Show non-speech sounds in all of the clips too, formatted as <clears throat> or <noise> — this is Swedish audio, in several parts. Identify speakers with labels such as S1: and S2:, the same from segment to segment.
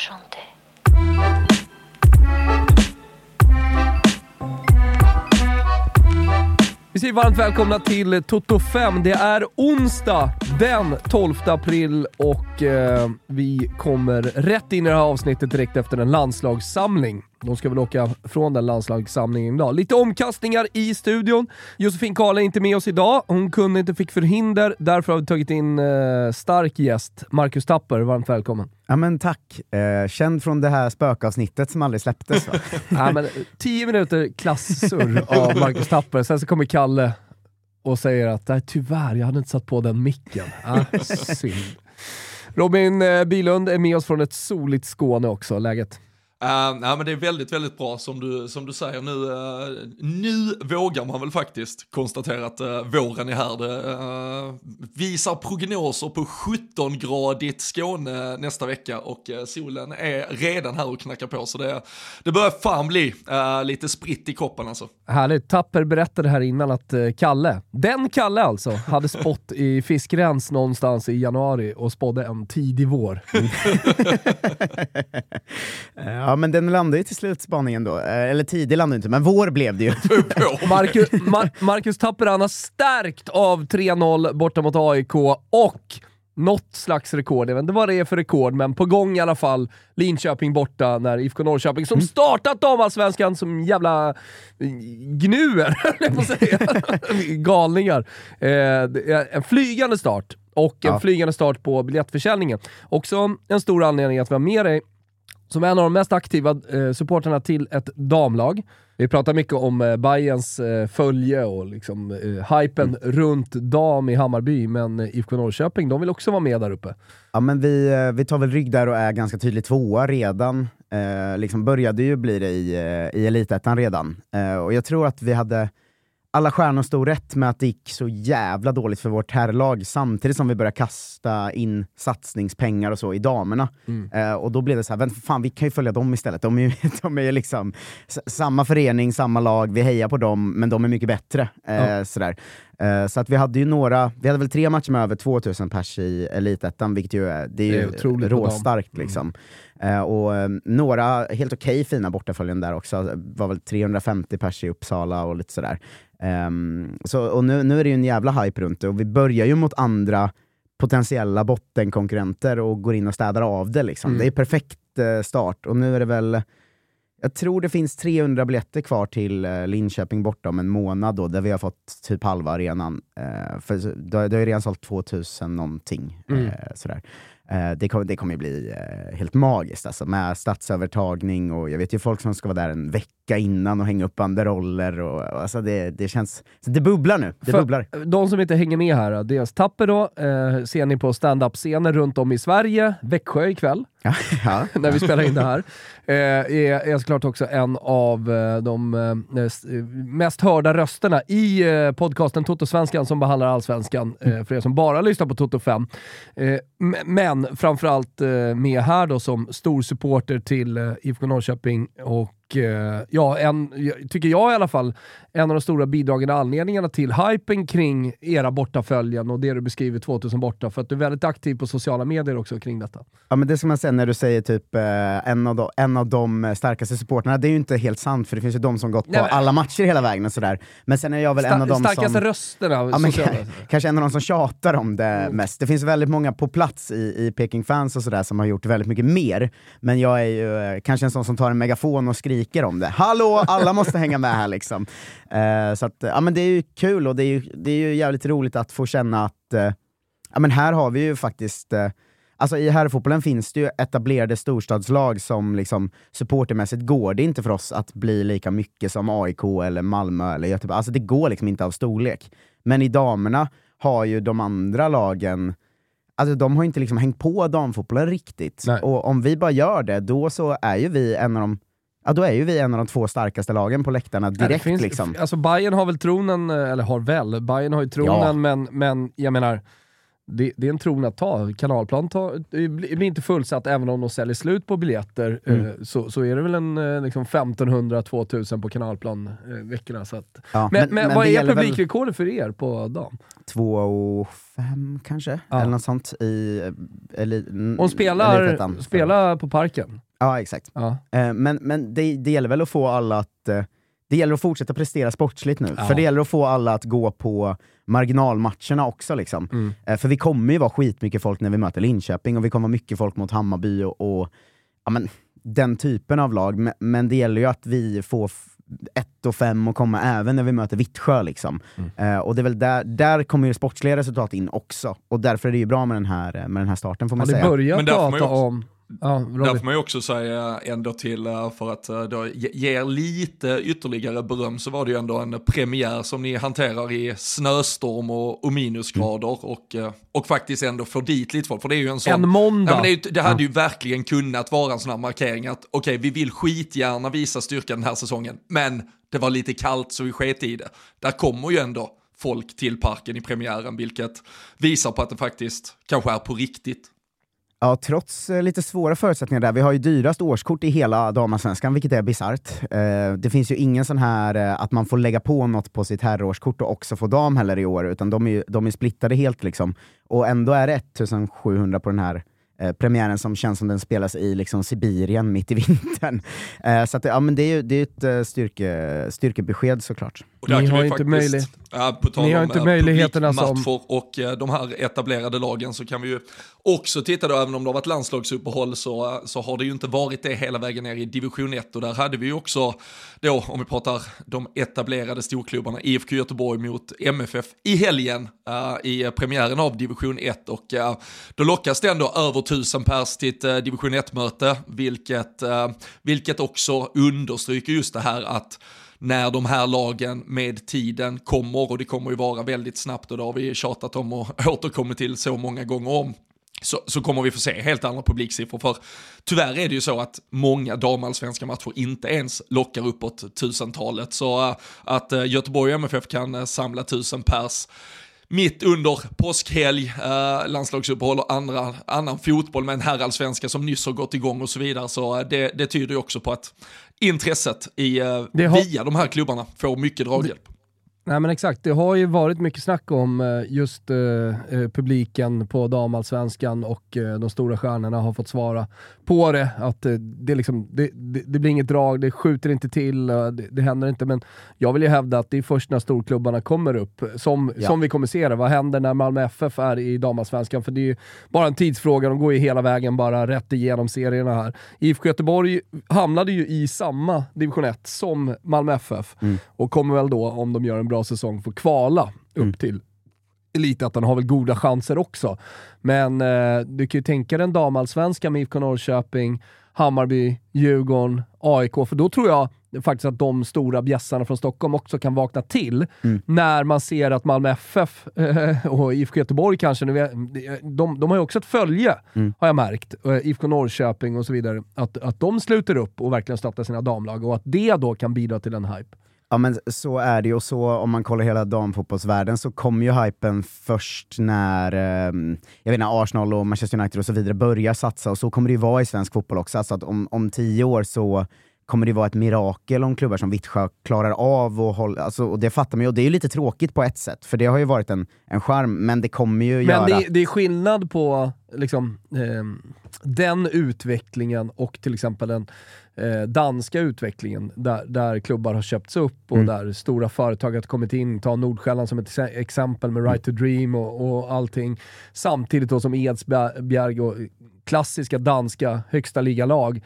S1: chanter.
S2: Vi säger varmt välkomna till Toto 5. Det är onsdag den 12 april och eh, vi kommer rätt in i det här avsnittet direkt efter en landslagssamling. De ska väl åka från den landslagssamlingen idag. Lite omkastningar i studion. Josefin Karl är inte med oss idag. Hon kunde inte, fick förhinder. Därför har vi tagit in eh, stark gäst, Marcus Tapper. Varmt välkommen.
S3: Ja men tack. Eh, känd från det här spökavsnittet som aldrig släpptes va? <laughs>
S2: ja, men, tio minuter klassurr av <laughs> Marcus Tapper, sen så kommer Kalle och säger att Nej, tyvärr, jag hade inte satt på den micken. Ah, synd. <laughs> Robin eh, Bilund är med oss från ett soligt Skåne också. Läget?
S4: Uh, ja, men det är väldigt, väldigt bra som du, som du säger. Nu, uh, nu vågar man väl faktiskt konstatera att uh, våren är här. Det visar prognoser på 17-gradigt Skåne nästa vecka och solen är redan här och knackar på. Så det, det börjar fan bli lite spritt i kroppen alltså.
S2: Härligt. Tapper berättade här innan att Kalle, den Kalle alltså, hade <laughs> spått i fiskrens någonstans i januari och spådde en tidig vår. <laughs> <laughs>
S3: Ja, men den landade ju till slut, spaningen då. Eh, eller tidig landade inte, men vår blev det ju. <laughs>
S2: Marcus, Mar Marcus Tapperan har stärkt av 3-0 borta mot AIK och något slags rekord. Jag vet inte vad det är för rekord, men på gång i alla fall. Linköping borta när IFK Norrköping, som mm. startat damallsvenskan som jävla gnuer, <laughs> jag säga. <laughs> galningar. Eh, en flygande start och en ja. flygande start på biljettförsäljningen. Också en stor anledning att vi har med dig som en av de mest aktiva eh, supporterna till ett damlag. Vi pratar mycket om eh, Bayerns eh, följe och liksom, eh, hypen mm. runt dam i Hammarby, men eh, IFK Norrköping, de vill också vara med där uppe.
S3: Ja men vi, eh, vi tar väl rygg där och är ganska tydligt tvåa redan. Eh, liksom började ju bli det i, eh, i elitettan redan. och jag tror att vi hade alla stjärnor stod rätt med att det gick så jävla dåligt för vårt herrlag samtidigt som vi började kasta in satsningspengar och så i damerna. Mm. Eh, och då blev det så här, fan vi kan ju följa dem istället. De är ju <laughs> de är liksom samma förening, samma lag, vi hejar på dem, men de är mycket bättre. Eh, ja. sådär. Eh, så att vi hade ju några, vi hade väl tre matcher med över 2000 pers i elitettan, vilket ju är, det är, det är ju råstarkt mm. liksom. Uh, och um, några helt okej okay, fina bortaföljen där också, det var väl 350 pers i Uppsala och lite sådär. Um, så, och nu, nu är det ju en jävla hype runt det, och vi börjar ju mot andra potentiella bottenkonkurrenter och går in och städar av det. Liksom. Mm. Det är perfekt uh, start, och nu är det väl jag tror det finns 300 biljetter kvar till uh, Linköping borta om en månad, då, där vi har fått typ halva arenan. Uh, för det, har ju redan sålt 2000 någonting. Mm. sådär. Eh, det, kommer, det kommer bli eh, helt magiskt alltså, med stadsövertagning och jag vet ju folk som ska vara där en vecka innan och hänga upp banderoller. Och, alltså det, det känns... Det bubblar nu. Det För bubblar.
S2: De som inte hänger med här, dels Tapper då, eh, ser ni på stand-up-scener runt om i Sverige, Växjö ikväll. <laughs> Ja, ja. <laughs> när vi spelar in det här. Eh, är, är såklart också en av eh, de eh, mest hörda rösterna i eh, podcasten Toto-svenskan som behandlar allsvenskan, eh, för er som bara lyssnar på Toto 5. Eh, men framförallt eh, med här då som stor supporter till eh, IFK Norrköping och ja, en, tycker jag i alla fall, en av de stora bidragande anledningarna till hypen kring era bortaföljen och det du beskriver 2000 borta, för att du är väldigt aktiv på sociala medier också kring detta.
S3: Ja men det ska man säga när du säger typ eh, en, av de, en av de starkaste supporterna, det är ju inte helt sant för det finns ju de som gått på Nej, men... alla matcher hela vägen och sådär. Men sen är jag väl Star en av de
S2: starkaste
S3: som...
S2: rösterna?
S3: Ja, men, kanske en av de som tjatar om det mm. mest. Det finns väldigt många på plats i, i Peking-fans och sådär som har gjort väldigt mycket mer, men jag är ju eh, kanske en sån som tar en megafon och skriker skriker om det. Hallå, alla måste hänga med här liksom. Uh, så att, ja men det är ju kul och det är ju, det är ju jävligt roligt att få känna att, uh, ja men här har vi ju faktiskt uh, Alltså i herrfotbollen finns det ju etablerade storstadslag som liksom supportermässigt går det inte för oss att bli lika mycket som AIK eller Malmö eller Göteborg. Alltså det går liksom inte av storlek. Men i damerna har ju de andra lagen Alltså de har inte liksom hängt på damfotbollen riktigt. Nej. Och om vi bara gör det, då så är ju vi en av de Ja, då är ju vi en av de två starkaste lagen på läktarna direkt. finns, liksom.
S2: Alltså Bayern har väl tronen, eller har väl, Bayern har ju tronen, ja. men, men jag menar, det, det är en tron att ta. Kanalplan tar, det blir inte fullsatt även om de säljer slut på biljetter.
S3: Mm.
S2: Eh, så, så är det väl en eh, liksom 1500-2000 på Kanalplan eh, veckorna. Så att.
S3: Ja,
S2: men, men, vad
S3: det
S2: är
S3: väl
S2: publikrekordet för er på dam?
S3: två och fem kanske?
S2: Ja.
S3: Eller något sånt i eh, n-
S2: Hon spelar, spelar på Parken.
S3: Ja, exakt.
S2: Ja.
S3: Eh, men men det, det gäller väl att få alla att eh, det gäller att fortsätta prestera sportsligt nu,
S2: Ja.
S3: för det gäller att få alla att gå på marginalmatcherna också. Liksom.
S2: Mm.
S3: Eh, för vi kommer ju vara skitmycket folk när vi möter Linköping, och vi kommer vara mycket folk mot Hammarby och, och ja, men, den typen av lag. Men, men det gäller ju att vi får ett och fem och komma även när vi möter Vittsjö. Liksom.
S2: Mm.
S3: Eh, och det är väl där, där kommer ju sportsliga resultat in också, och därför är det ju bra med den här, med den här starten får man
S2: ni
S3: säga.
S4: Men där får man ju
S2: prata
S4: också-
S2: om... Ja,
S4: Där får man ju också säga ändå till, eh, för att eh, då ge er lite ytterligare beröm, så var det ju ändå en premiär som ni hanterar i snöstorm och, och minusgrader och, eh, och faktiskt ändå får dit lite folk. För det är ju en sån...
S2: En måndag.
S4: Ja, men det, det hade ju verkligen kunnat vara en sån här markering att okej, vi vill skitgärna visa styrkan den här säsongen, men det var lite kallt så vi sket i det. Där kommer ju ändå folk till parken i premiären, vilket visar på att det faktiskt kanske är på riktigt.
S3: Ja, trots eh, lite svåra förutsättningar där. Vi har ju dyrast årskort i hela damallsvenskan, vilket är bisarrt. Eh, det finns ju ingen sån här eh, att man får lägga på något på sitt herrårskort och också få dam heller i år, utan de är, ju- de är splittade helt liksom. Och ändå är det 1700 på den här eh, premiären som känns som den spelas i liksom Sibirien mitt i <laughs> vintern. Eh, så att, det- ja, men det är ju det är ett styrke, styrkebesked såklart.
S4: Och där
S2: Ni har
S4: vi
S2: inte
S4: faktiskt,
S2: möjlighet-
S4: ja, på tal
S2: Ni har
S4: om
S2: inte
S4: eh,
S2: möjligheterna som-
S4: och eh, de här etablerade lagen så kan vi ju också titta då, även om det har varit landslagsuppehåll så, eh, så har det ju inte varit det hela vägen ner i division 1 och där hade vi ju också då, om vi pratar de etablerade storklubbarna, IFK Göteborg mot MFF i helgen eh, i premiären av division 1 och eh, då lockas det ändå över tusen pers till ett eh, division 1-möte, vilket, vilket också understryker just det här att när de här lagen med tiden kommer, och det kommer ju vara väldigt snabbt och det har vi tjatat om och <laughs> återkommit till så många gånger om, så, så kommer vi få se helt andra publiksiffror. För tyvärr är det ju så att många damallsvenska matcher inte ens lockar uppåt tusentalet. Så eh, att eh, Göteborg MFF kan eh, samla tusen pers mitt under påskhelg, eh, landslagsuppehåll och andra, annan fotboll med en herrallsvenska som nyss har gått igång och så vidare. Så det, det tyder ju också på att intresset i, eh,
S2: Det har-
S4: via de här klubbarna får mycket draghjälp.
S2: Nej men exakt, det har ju varit mycket snack om eh, just eh, eh, publiken på damallsvenskan och eh, de stora stjärnorna har fått svara på det. Att eh, det, liksom, det, det, det blir inget drag, det skjuter inte till, eh, det, det händer inte. Men jag vill ju hävda att det är först när storklubbarna kommer upp som,
S3: Ja.
S2: som vi kommer se det. Vad händer när Malmö FF är i damallsvenskan? För det är ju bara en tidsfråga, de går ju hela vägen bara rätt igenom serierna här. IFK Göteborg hamnade ju i samma division 1 som Malmö FF och kommer väl då, om de gör en bra säsong, få kvala upp
S3: Mm.
S2: till Elitettan. Har väl goda chanser också. Men eh, du kan ju tänka dig en damallsvenska med IFK Norrköping, Hammarby, Djurgården, AIK, för då tror jag faktiskt att de stora bjässarna från Stockholm också kan vakna till
S3: Mm.
S2: när man ser att Malmö FF eh, och IFK Göteborg kanske, de, de har ju också ett följe,
S3: Mm.
S2: har jag märkt, eh, IFK Norrköping och så vidare, att, att de sluter upp och verkligen stöttar sina damlag och att det då kan bidra till en hype.
S3: Ja men så är det ju, och så om man kollar hela damfotbollsvärlden så kom ju hypen först när eh, jag vet inte, Arsenal och Manchester United och så vidare börjar satsa, och så kommer det ju vara i svensk fotboll också. Alltså att om, om tio år så kommer det vara ett mirakel om klubbar som Vittsjö klarar av och hålla, alltså, och det fattar man ju, och det är ju lite tråkigt på ett sätt, för det har ju varit en, en charm, men det kommer ju
S2: Men
S3: göra...
S2: det, det är skillnad på liksom, ehm, den utvecklingen och till exempel den eh, danska utvecklingen där, där klubbar har köpts upp och
S3: Mm.
S2: där stora företag har kommit in. Ta Nordsjälland som ett exe- exempel med Right to Dream och, och allting. Samtidigt då som Edsbjerg och klassiska danska högsta ligalag eh,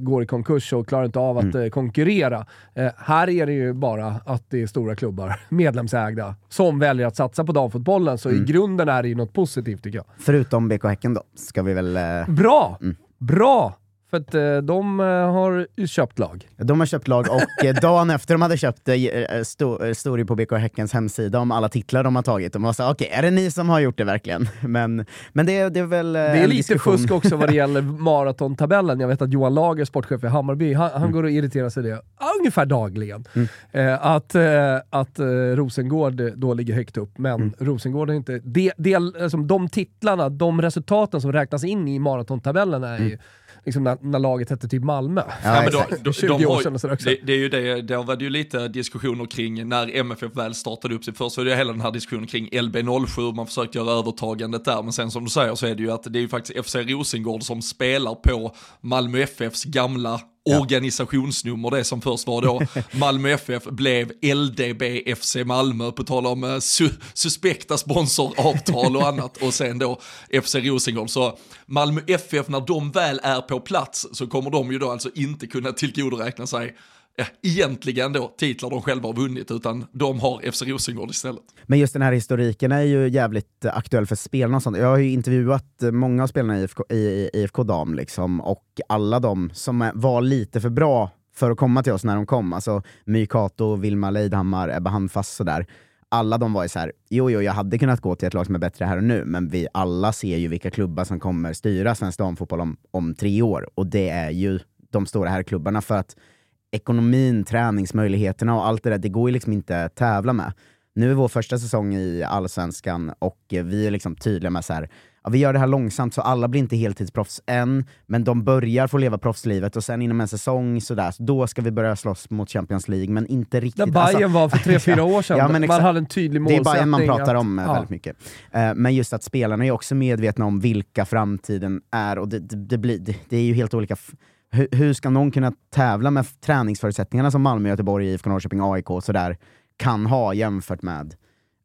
S2: går i konkurs och klarar inte av att
S3: Mm.
S2: eh, konkurrera. Eh, här är det ju bara att det är stora klubbar, <laughs> medlemsägda, som väljer att satsa på damfotbollen. Så
S3: Mm.
S2: i grunden är det ju något positivt tycker jag.
S3: Förutom BK Häcken då, ska vi väl... Eh,
S2: Bra!
S3: Mm.
S2: Bra! För att eh, de eh, har köpt lag.
S3: De har köpt lag och eh, dagen efter de hade köpt det stod det på BK Häckens hemsida om alla titlar de har tagit. De var såhär, okej, är det ni som har gjort det verkligen? <laughs> Men, men det, det är väl
S2: Det är lite
S3: diskussion.
S2: fusk också vad det <laughs> gäller maratontabellen. Jag vet att Johan Lager, sportchef i Hammarby, han,
S3: Mm.
S2: han går och irriterar sig det ungefär dagligen. Eh, att eh, att eh, Rosengård då ligger högt upp, men
S3: Mm.
S2: Rosengård är inte... Det, det, alltså, de titlarna, de resultaten som räknas in i maratontabellen är ju liksom när, när laget hette typ Malmö.
S3: Mm. Ja,
S4: Ja, men
S3: exakt.
S4: då,
S2: 20
S4: de, de
S2: år sedan också.
S4: det, det är ju det, där var det ju lite diskussioner kring när MFF väl startade upp sig. Först så är det hela den här diskussionen kring LB07, man försökte göra övertagandet där, men sen som du säger så är det ju att det är ju faktiskt FC Rosengård som spelar på Malmö FFs gamla organisationsnummer, det som först var då. <laughs> Malmö FF blev LDB FC Malmö, på tal om eh, su suspekta sponsoravtal och annat, och sen då FC Rosengård. Så Malmö FF, när de väl är på plats, så kommer de ju då alltså inte kunna tillgodoräkna sig ja, egentligen då titlar de själva har vunnit, utan de har FC Rosengård istället.
S3: Men just den här historiken är ju jävligt aktuell för spelarna och sånt. Jag har ju intervjuat eh, många av spelarna i IFK, i, i IFK Dam liksom, och alla de som var lite för bra för att komma till oss när de kom, alltså My Cato, Vilma Leidhammar, Ebba Handfast sådär. Alla de var ju såhär, jo jo jag hade kunnat gå till ett lag som är bättre här och nu, men vi alla ser ju vilka klubbar som kommer styra svensk damfotboll om, om tre år, och det är ju de stora här klubbarna för att ekonomin, träningsmöjligheterna och allt det där, det går ju liksom inte att tävla med. Nu är vår första säsong i Allsvenskan och vi är liksom tydliga med så här, ja, vi gör det här långsamt så alla blir inte heltidsproffs än, men de börjar få leva proffslivet och sen inom en säsong sådär, så då ska vi börja slåss mot Champions League, men inte riktigt.
S2: Där
S3: alltså-
S2: Bayern var för tre fyra <laughs> år sedan.
S3: Ja, men
S2: man hade en tydlig
S3: det är
S2: målsättning.
S3: Bayern man pratar
S2: att-
S3: om eh,
S2: ja.
S3: väldigt mycket. Eh, men just att spelarna är också medvetna om vilka framtiden är, och det, det, det, blir, det, det är ju helt olika. Hur, hur ska någon kunna tävla med träningsförutsättningarna som Malmö, Göteborg, IFK Norrköping, AIK och sådär kan ha jämfört med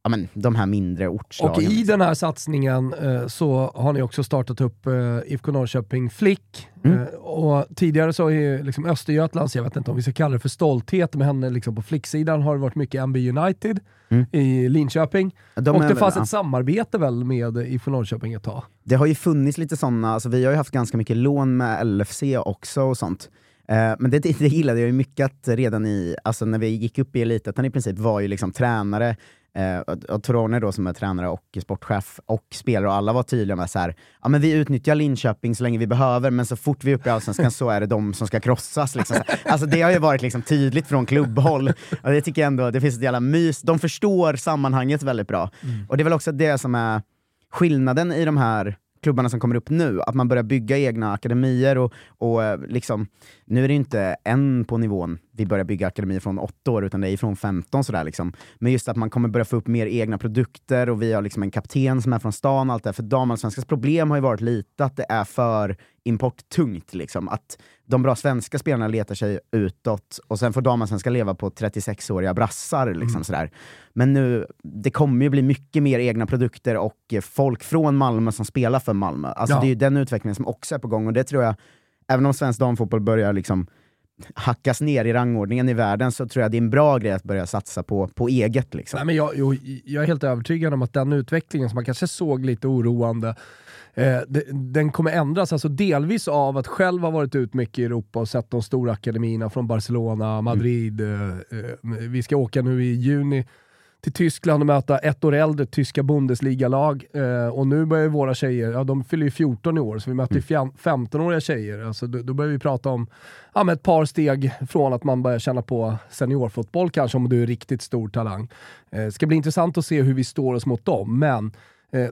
S3: ja, men, de här mindre ortslagen?
S2: Och i den här satsningen eh, så har ni också startat upp eh, IFK Norrköping Flick.
S3: Mm.
S2: Eh, och tidigare så har ju liksom Östergötlands, jag vet inte om vi ska kalla det för stolthet, men henne liksom på flicksidan har det varit mycket MB United
S3: Mm.
S2: i Linköping.
S3: De
S2: och
S3: är
S2: det
S3: väl-
S2: fanns
S3: ja.
S2: ett samarbete väl med IFK Norrköping ett tag.
S3: Det har ju funnits lite sådana, alltså vi har ju haft ganska mycket lån med LFC också och sånt. Eh, men det, det, gillade jag ju mycket att redan i, alltså när vi gick upp i elitettan i princip var ju liksom tränare, eh, Torone då som är tränare och sportchef och spelare och alla var tydliga med så här, ja men vi utnyttjar Linköping så länge vi behöver men så fort vi är uppe i Allsvenskan så är det de som ska krossas. Liksom. Alltså det har ju varit liksom tydligt från klubbhåll. Och det tycker jag ändå, det finns ett jävla mys, de förstår sammanhanget väldigt bra. Och det är väl också det som är skillnaden i de här klubbarna som kommer upp nu, att man börjar bygga egna akademier och, och eh, liksom, nu är det ju inte en på nivån vi börjar bygga akademier från åtta år, utan det är från 15 sådär liksom. Men just att man kommer börja få upp mer egna produkter och vi har liksom en kapten som är från stan och allt det. För damallsvenskans problem har ju varit lite att det är för importtungt liksom. Att de bra svenska spelarna letar sig utåt och sen får damallsvenska leva på 36-åriga brassar liksom sådär. Men nu, det kommer ju bli mycket mer egna produkter och folk från Malmö som spelar för Malmö. Alltså
S2: Ja.
S3: det är ju den utvecklingen som också är på gång och det tror jag, även om svensk damfotboll börjar liksom hackas ner i rangordningen i världen så tror jag det är en bra grej att börja satsa på, på eget. Liksom.
S2: Nej, men jag, jo, jag är helt övertygad om att den utvecklingen som man kanske såg lite oroande, eh, de- den kommer ändras. Alltså delvis av att själv ha varit ut mycket i Europa och sett de stora akademierna från Barcelona, Madrid. Eh, eh, vi ska åka nu i juni till Tyskland och möta ett år äldre tyska Bundesliga-lag. Eh, och nu börjar våra tjejer, ja de fyller ju 14 i år, så vi möter fjam- 15-åriga tjejer. Alltså, då, då börjar vi prata om ja, ett par steg från att man börjar känna på seniorfotboll kanske, om du är riktigt stor talang. Eh, ska bli intressant att se hur vi står oss mot dem, men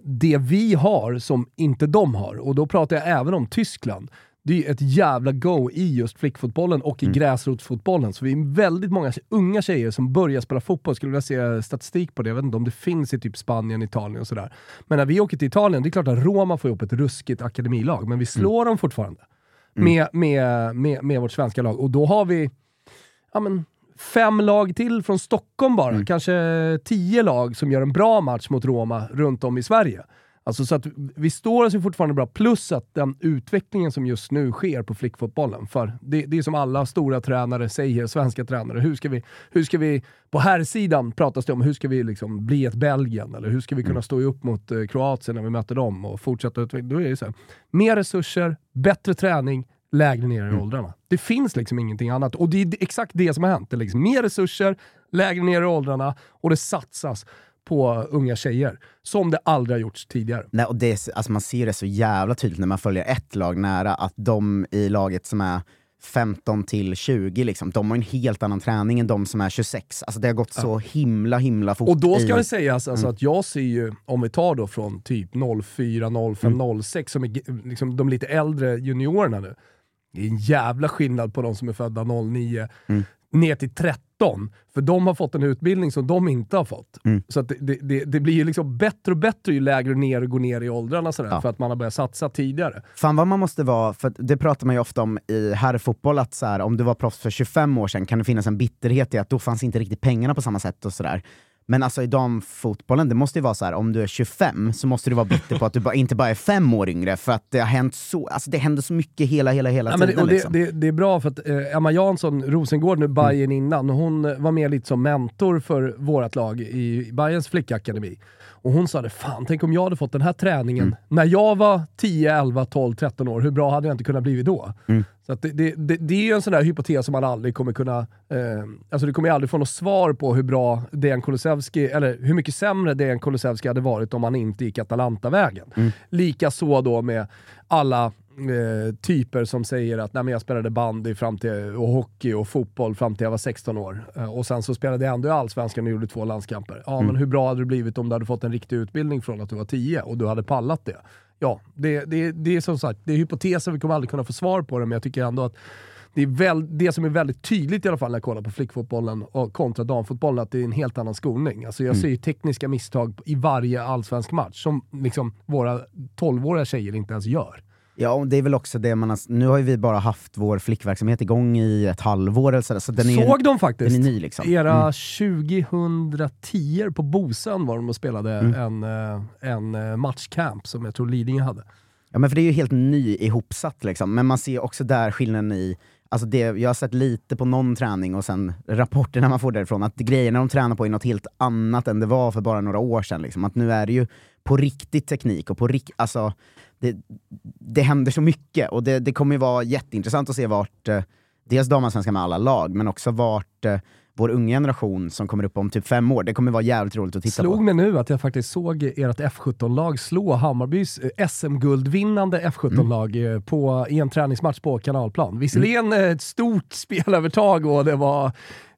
S2: det vi har som inte de har, och då pratar jag även om Tyskland, det är ett jävla go i just flickfotbollen och i gräsrotsfotbollen. Så vi är väldigt många unga tjejer som börjar spela fotboll. Skulle vilja se statistik på det. Jag vet inte om det finns i typ Spanien, Italien och sådär. Men när vi åker till Italien, det är klart att Roma får ihop ett ruskigt akademilag, men vi slår dem fortfarande. Med, med, med, med vårt svenska lag. Och då har vi ja, men, fem lag till från Stockholm bara. Kanske tio lag som gör en bra match mot Roma runt om i Sverige. Alltså så att vi står oss ju fortfarande bra, plus att den utvecklingen som just nu sker på flickfotbollen, för det, det är som alla stora tränare säger, svenska tränare, hur ska vi, hur ska vi på här sidan pratas det om, hur ska vi liksom bli ett Belgien? Eller hur ska vi kunna stå upp mot eh, Kroatien när vi möter dem och fortsätta utveckla? Då är det så här, mer resurser, bättre träning, lägre ner i åldrarna. Det finns liksom ingenting annat. Och det är exakt det som har hänt. Det läggs mer resurser, lägre ner i åldrarna och det satsas på unga tjejer. Som det aldrig har gjorts tidigare.
S3: Nej, och det, är- alltså man ser det så jävla tydligt när man följer ett lag nära, att de i laget som är 15 till 20, liksom, de har en helt annan träning än de som är 26. Alltså det har gått så himla himla fort.
S2: Och då ska
S3: i,
S2: det sägas alltså att jag ser ju, om vi tar då från typ 04, 05, 06, som är liksom de lite äldre juniorerna nu. Det är en jävla skillnad på de som är födda 09 ner till 13. För de har fått en utbildning som de inte har fått. Så att det, det, det, blir ju liksom bättre och bättre ju lägre ner och går ner i åldrarna sådär,
S3: Ja.
S2: för att man har börjat satsa tidigare.
S3: Fan vad man måste vara, för det pratar man ju ofta om i herrfotboll, att så här, om du var proffs för 25 år sedan kan det finnas en bitterhet i att då fanns inte riktigt pengarna på samma sätt och sådär. Men alltså i damfotbollen, det måste ju vara så här, om du är 25 så måste du vara bitter på att du bara, inte bara är fem år yngre, för att det har hänt så, alltså det händer så mycket hela, hela, hela
S2: Ja, det,
S3: tiden.
S2: det,
S3: liksom.
S2: det, det är bra för att eh, Emma Jansson, Rosengård nu, Bayern innan, hon var med lite som mentor för vårt lag i Bayerns flickakademi. Och hon sa det, fan tänk om jag hade fått den här träningen när jag var 10, 11, 12, 13 år, hur bra hade jag inte kunnat blivit då? Så att det, det, det, det är ju en sån där hypotes som man aldrig kommer kunna... Eh, alltså du kommer ju aldrig få något svar på hur bra Dejan Kulusevski, eller hur mycket sämre Dejan Kulusevski hade varit om han inte gick Atalanta-vägen. Lika så då med alla eh, typer som säger att Nej, men jag spelade bandy fram till, och hockey och fotboll fram till jag var 16 år. Eh, och sen så spelade jag ändå i Allsvenskan och gjorde två landskamper. Ja, men hur bra hade det blivit om du hade fått en riktig utbildning från att du var 10 och du hade pallat det? Ja, det, det, det är som sagt, det är hypoteser, vi kommer aldrig kunna få svar på det, men jag tycker ändå att det, är väl, det som är väldigt tydligt i alla fall när jag kollar på flickfotbollen och kontra damfotbollen, att det är en helt annan skolning. Alltså jag ser ju tekniska misstag i varje allsvensk match som liksom våra 12-åriga tjejer inte ens gör.
S3: Ja, och det är väl också det man har, nu har ju vi bara haft vår flickverksamhet igång i ett halvår eller sådär, så den är ju-
S2: Såg de faktiskt?
S3: den är ny liksom.
S2: Era 2010 på Bosön var de och spelade en, eh, en eh, matchcamp som jag tror Lidingö hade.
S3: Ja men för det är ju helt ny ihopsatt liksom, men man ser också där skillnaden i Alltså det, jag har sett lite på någon träning och sen rapporterna man får därifrån, att grejerna de tränar på är något helt annat än det var för bara några år sedan. Liksom. Att nu är det ju på riktigt teknik och på rikt, alltså, det, det händer så mycket och det, det kommer ju vara jätteintressant att se vart, eh, dels damallsvenskan med alla lag, men också vart eh, vår unga generation som kommer upp om typ fem år, det kommer vara jävligt roligt att titta
S2: Slog
S3: på.
S2: mig nu att jag faktiskt såg ert F17-lag slå Hammarbys eh, SM-guldvinnande F17-lag eh, på, i en träningsmatch på kanalplan. Visserligen eh, ett stort <laughs> spelövertag och det var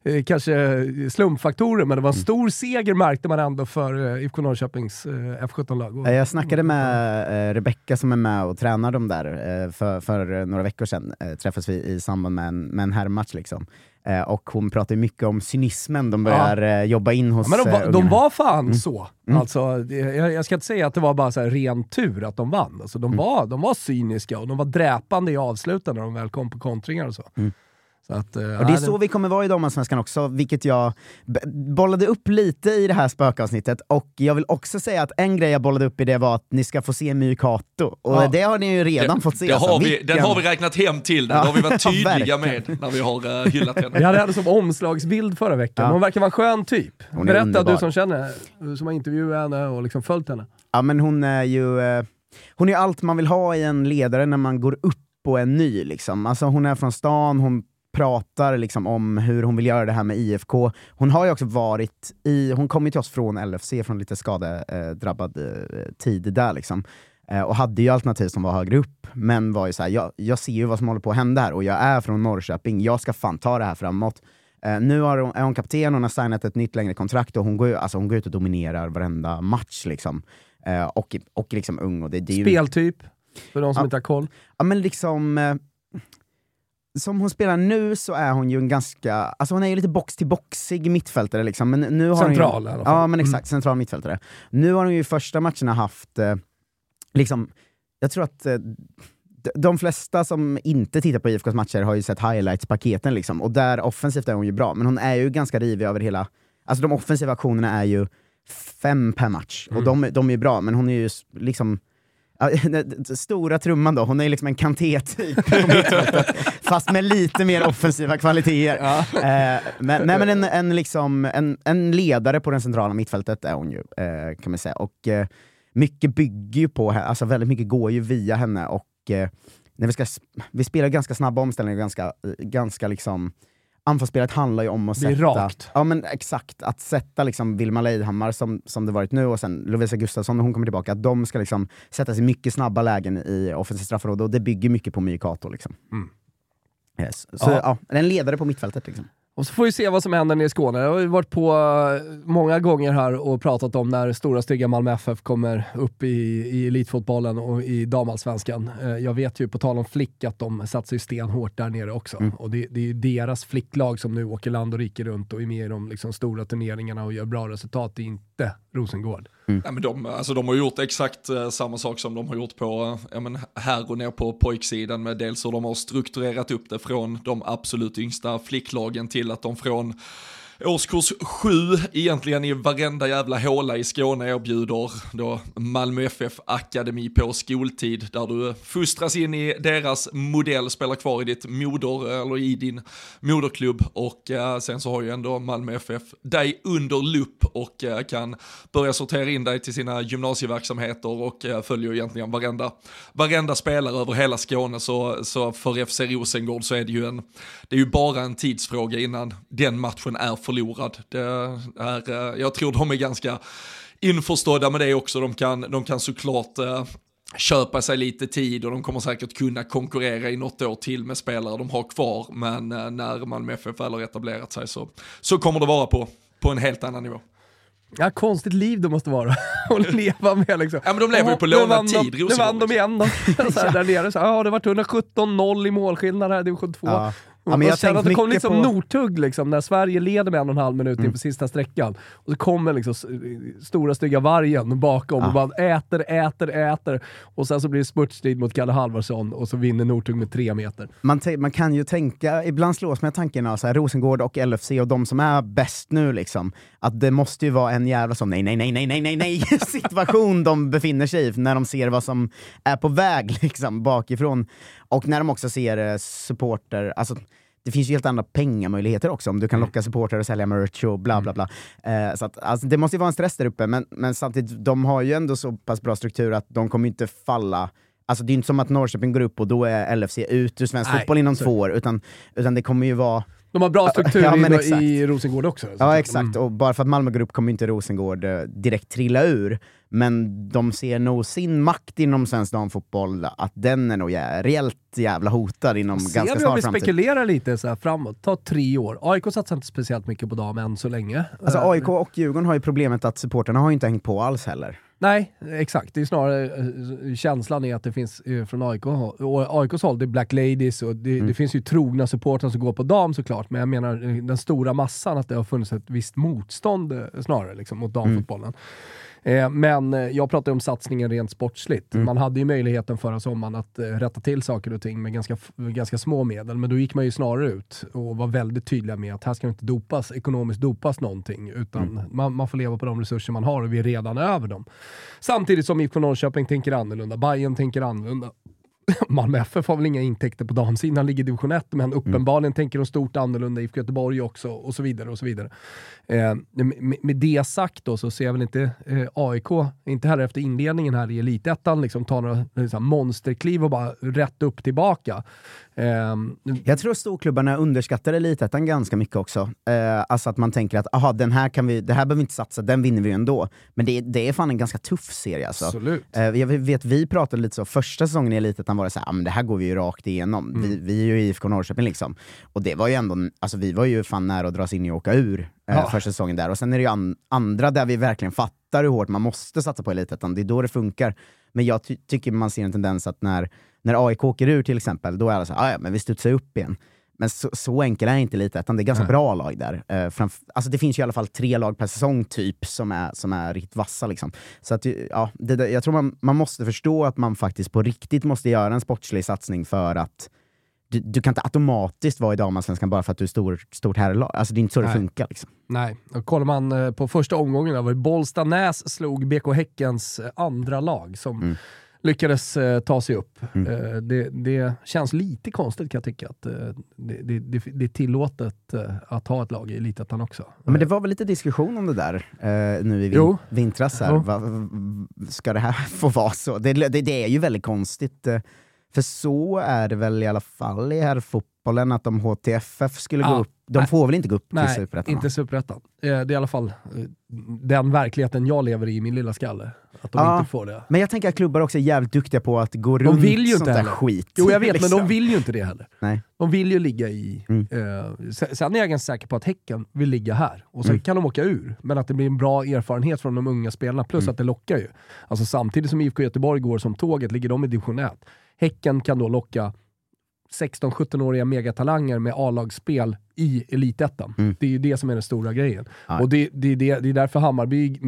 S2: eh, kanske slumpfaktorer, men det var en stor seger märkte man ändå för eh, IFK Norrköpings eh, F17-lag. Och-
S3: Eh, Jag snackade med eh, Rebecka som är med och tränar dem där eh, för, för eh, några veckor sedan. Eh, träffades vi i samband med en, med en herrmatch. Liksom. Eh, och hon pratar mycket om cynismen. De börjar eh, jobba in hos
S2: Ja, men de,
S3: eh,
S2: var, de var fan så. Alltså, det, jag, jag ska inte säga att det var bara så här ren tur att de vann. Alltså, de, var, de var cyniska och de var dräpande i avsluten när de väl kom på kontringar och så. så att, eh,
S3: Och det är så vi kommer vara i damallsvenskan också, vilket jag bollade upp lite i det här spökavsnittet. Och jag vill också säga att en grej jag bollade upp i det var att ni ska få se My Kato. Och
S2: Ja.
S3: det har ni ju redan fått se.
S4: Det
S3: alltså.
S4: har vi, Den har vi räknat hem till, den
S3: Ja,
S4: har vi varit <laughs> tydliga med när vi har uh, hyllat henne.
S2: Vi hade henne som omslagsbild förra veckan.
S3: Ja.
S2: Hon verkar vara en skön typ.
S3: Hon
S2: Berätta
S3: underbar.
S2: du som känner, du som har intervjuat henne och liksom följt henne.
S3: Ja men hon är ju eh, hon är allt man vill ha i en ledare när man går upp och är ny. Liksom. Alltså, hon är från stan, hon pratar liksom, om hur hon vill göra det här med IFK. Hon har ju också varit i, hon kom ju till oss från LFC, från lite skadedrabbad eh, tid där liksom. Eh, och hade ju alternativ som var högre upp, men var ju såhär, jag, jag ser ju vad som håller på att hända här och jag är från Norrköping, jag ska fan ta det här framåt. Eh, nu har hon, är hon kapten, hon har signat ett nytt längre kontrakt och hon går, alltså, hon går ut och dominerar varenda match. Liksom. Eh, och, och liksom ung. Och det, det är ju,
S2: Speltyp, för de som
S3: Ja.
S2: inte har koll.
S3: Ja men liksom... Som hon spelar nu så är hon ju en ganska, alltså hon är ju lite box-till-boxig mittfältare liksom. Men nu har
S2: Central
S3: hon
S2: i
S3: ju,
S2: alla fall.
S3: Ja men exakt,
S2: Mm.
S3: central mittfältare. Nu har hon ju i första matcherna haft, eh, liksom, jag tror att eh, de flesta som inte tittar på IFKs matcher har ju sett highlights-paketen liksom, och där offensivt är hon ju bra, men hon är ju ganska rivig över hela, alltså de offensiva aktionerna är ju fem per match, och de, de är ju bra, men hon är ju liksom <laughs> Stora trumman då, hon är liksom en kanté-typ fast med lite mer offensiva kvaliteter. Eh, men, nej, men en, en, liksom, en, en ledare på det centrala mittfältet är hon ju, eh, kan man säga. Och eh, mycket bygger ju på henne, alltså väldigt mycket går ju via henne. Och när vi, ska, vi spelar ganska snabba omställningar, ganska, ganska liksom anfallsspelet handlar ju om att sätta...
S2: rakt.
S3: Ja men exakt, att sätta liksom Vilma Leidhammar som, som det varit nu och sen Lovisa Gustafsson när hon kommer tillbaka, att de ska liksom sätta sig mycket snabba lägen i offensivt straffområde och det bygger mycket på Mykato. Liksom.
S2: Mm.
S3: Yes. Så
S2: Ja.
S3: ja. en ledare på mittfältet. Liksom.
S2: Och så får vi se vad som händer nere i Skåne. Jag har ju varit på eh, många gånger här och pratat om när stora stygga Malmö FF kommer upp i, i elitfotbollen och i damallsvenskan. Eh, Jag vet ju på tal om flick att de satsar ju stenhårt där nere också.
S3: Mm.
S2: Och det, det är ju deras flicklag som nu åker land och rike runt och är med i de liksom, stora turneringarna och gör bra resultat. Det är inte Rosengård. Mm.
S4: Ja, men de, alltså, de har gjort exakt eh, samma sak som de har gjort på, eh, men här och ner på pojksidan med dels hur de har strukturerat upp det från de absolut yngsta flicklagen till att de från årskurs 7 egentligen i varenda jävla håla i Skåne erbjuder då Malmö FF Akademi på skoltid där du fostras in i deras modell, spelar kvar i ditt moder eller i din moderklubb. Och eh, sen så har ju ändå Malmö FF dig under lupp och eh, kan börja sortera in dig till sina gymnasieverksamheter och eh, följer egentligen varenda, varenda spelare över hela Skåne. Så, så för FC Rosengård så är det ju en, det är ju bara en tidsfråga innan den matchen är förlorad. Det är, eh, jag tror de är ganska införstådda med det också, de kan, de kan såklart eh, köpa sig lite tid och de kommer säkert kunna konkurrera i något år till med spelare de har kvar, men eh, när Malmö FF väl har etablerat sig så, så kommer det vara på, på en helt annan nivå.
S2: Ja, konstigt liv det måste vara <laughs> att leva med liksom.
S4: Ja men de lever ju på lånad
S2: de-
S4: tid,
S2: Nu vann de
S4: Rosengård.
S2: igen då. <laughs> så här, där nere. Så, ja, det varit 117-0 i målskillnad här i division 2.
S3: Ja. Ja, men jag
S2: känner att det kom liksom
S3: på-
S2: Northug liksom, när Sverige leder med en och en halv minut inför sista sträckan. Och så kommer liksom stora stygga vargen bakom och
S3: Ja.
S2: bara äter, äter, äter. Och sen så blir det spurtstrid mot Kalle Halvarsson och så vinner Northug med tre meter.
S3: Man, man kan ju tänka, ibland slås man av tanken av så här, Rosengård och LFC och de som är bäst nu, liksom, att det måste ju vara en jävla som nej, nej, nej, nej, nej, nej, nej <laughs> situation de befinner sig i när de ser vad som är på väg liksom, bakifrån. Och när de också ser eh, supporter, alltså det finns ju helt andra pengamöjligheter också, om du kan locka supporter och sälja merch och bla bla bla. Eh, så att, alltså, det måste ju vara en stress där uppe, men, men samtidigt, de har ju ändå så pass bra struktur att de kommer inte falla. Alltså det är inte som att Norrköping går upp och då är LFC ut ur svensk
S2: Nej,
S3: fotboll inom två år, utan, utan det kommer ju vara...
S2: De har bra struktur
S3: Ja,
S2: i, i Rosengård också.
S3: Ja exakt,
S2: Mm.
S3: och bara för att Malmö går upp kommer inte Rosengård eh, direkt trilla ur, men de ser nog sin makt inom svensk damfotboll, att den är nog jä reellt jävla hotad inom
S2: Ser
S3: ganska
S2: vi om
S3: snar
S2: vi
S3: framtid.
S2: spekulerar lite så här framåt, ta tre år. AIK satsar inte speciellt mycket på dam än så länge.
S3: Alltså
S2: Eh,
S3: AIK och Djurgården har ju problemet att supporterna har ju inte hängt på alls heller.
S2: Nej, exakt. Det är snarare eh, känslan är att det finns eh, från AIK, och AIKs håll, det är Black Ladies och det,
S3: Mm.
S2: det finns ju trogna supportrar som går på dam såklart, men jag menar den stora massan att det har funnits ett visst motstånd snarare liksom, mot damfotbollen. Eh, men eh, jag pratar ju om satsningen rent sportsligt.
S3: Mm.
S2: Man hade ju möjligheten förra sommaren att eh, rätta till saker och ting med ganska, ganska små medel, men då gick man ju snarare ut och var väldigt tydliga med att här ska inte dopas, ekonomiskt dopas någonting, utan
S3: Mm.
S2: man, man får leva på de resurser man har och vi är redan över dem. Samtidigt som IFK Norrköping tänker annorlunda, Bayern tänker annorlunda. <laughs> Malmö FF har väl inga intäkter på damsidan, ligger i division 1, men uppenbarligen tänker de stort annorlunda, IFK Göteborg också, och så vidare. och så vidare. Eh, med, med det sagt då så ser jag väl inte eh, AIK, inte här efter inledningen här i elitettan, liksom ta några liksom, monsterkliv och bara rätt upp tillbaka. Eh,
S3: Jag tror storklubbarna underskattar elitettan ganska mycket också. Eh, alltså att man tänker att aha, den här kan vi, det här behöver vi inte satsa, den vinner vi ju ändå. Men det, det är fan en ganska tuff serie alltså.
S2: absolut.
S3: Eh, jag vet, vi pratade lite så, första säsongen i Elitettan var det så här, ah, men det här går vi ju rakt igenom. Vi, vi är ju IFK Norrköping liksom. Och det var ju ändå, alltså vi var ju fan nära att dras in i och åka ur eh,
S2: Ja.
S3: första säsongen där. Och sen är det ju an, andra där vi verkligen fattar hur hårt man måste satsa på Elitettan, det är då det funkar. Men jag ty tycker man ser en tendens att när, när AIK åker ur till exempel, då är det så här, "Ah, ja men vi studsar upp igen. Men så, så enkel är inte Elitettan, det är ganska
S2: Nej.
S3: bra lag där. Eh, framf- alltså det finns ju i alla fall tre lag per säsong typ, som är, som är riktigt vassa liksom. Så att, ja, det, där- jag tror man, man måste förstå att man faktiskt på riktigt måste göra en sportslig satsning för att du, du kan inte automatiskt vara i damallsvenskan bara för att du är stor, stort herrlag. Alltså det är inte så det
S2: Nej.
S3: funkar. Liksom.
S2: Nej, och kollar man eh, på första omgången där var det Bollstanäs slog BK Häckens eh, andra lag som
S3: Mm.
S2: Lyckades eh, ta sig upp.
S3: Mm.
S2: Eh, det, det känns lite konstigt kan jag tycka att eh, det, det, det, är tillåtet eh, att ha ett lag i Elitettan också.
S3: Ja, men det var väl lite diskussion om det där eh, nu i vin-
S2: Jo.
S3: vintras. Här. Va, ska det här <laughs> få vara så? Det är ju väldigt konstigt. Eh, För så är det väl i alla fall i herrfotbollen, att om HTFF skulle
S2: Ja.
S3: gå upp, de
S2: Nej.
S3: får väl inte gå upp till
S2: Nej,
S3: Superettan?
S2: inte superettan. Eh, Det är i alla fall eh, den verkligheten jag lever i i min lilla skalle. Att de
S3: Ja.
S2: inte får det.
S3: Men jag tänker att klubbar också är jävligt duktiga på att gå runt
S2: vill ju
S3: sånt
S2: inte
S3: där
S2: heller.
S3: skit.
S2: Jo jag vet, men de
S3: liksom.
S2: vill ju inte det heller.
S3: Nej.
S2: De vill ju ligga i...
S3: Mm.
S2: Eh, sen är jag ganska säker på att Häcken vill ligga här. Och sen
S3: Mm.
S2: kan de åka ur. Men att det blir en bra erfarenhet från de unga spelarna. Plus
S3: Mm.
S2: att det lockar ju. Alltså samtidigt som IFK Göteborg går som tåget ligger de i division 1. Häcken kan då locka 16-17-åriga megatalanger med A-lagsspel i elitettan.
S3: Mm.
S2: Det är ju det som är den stora grejen. Och det, det, det, det är därför Hammarby,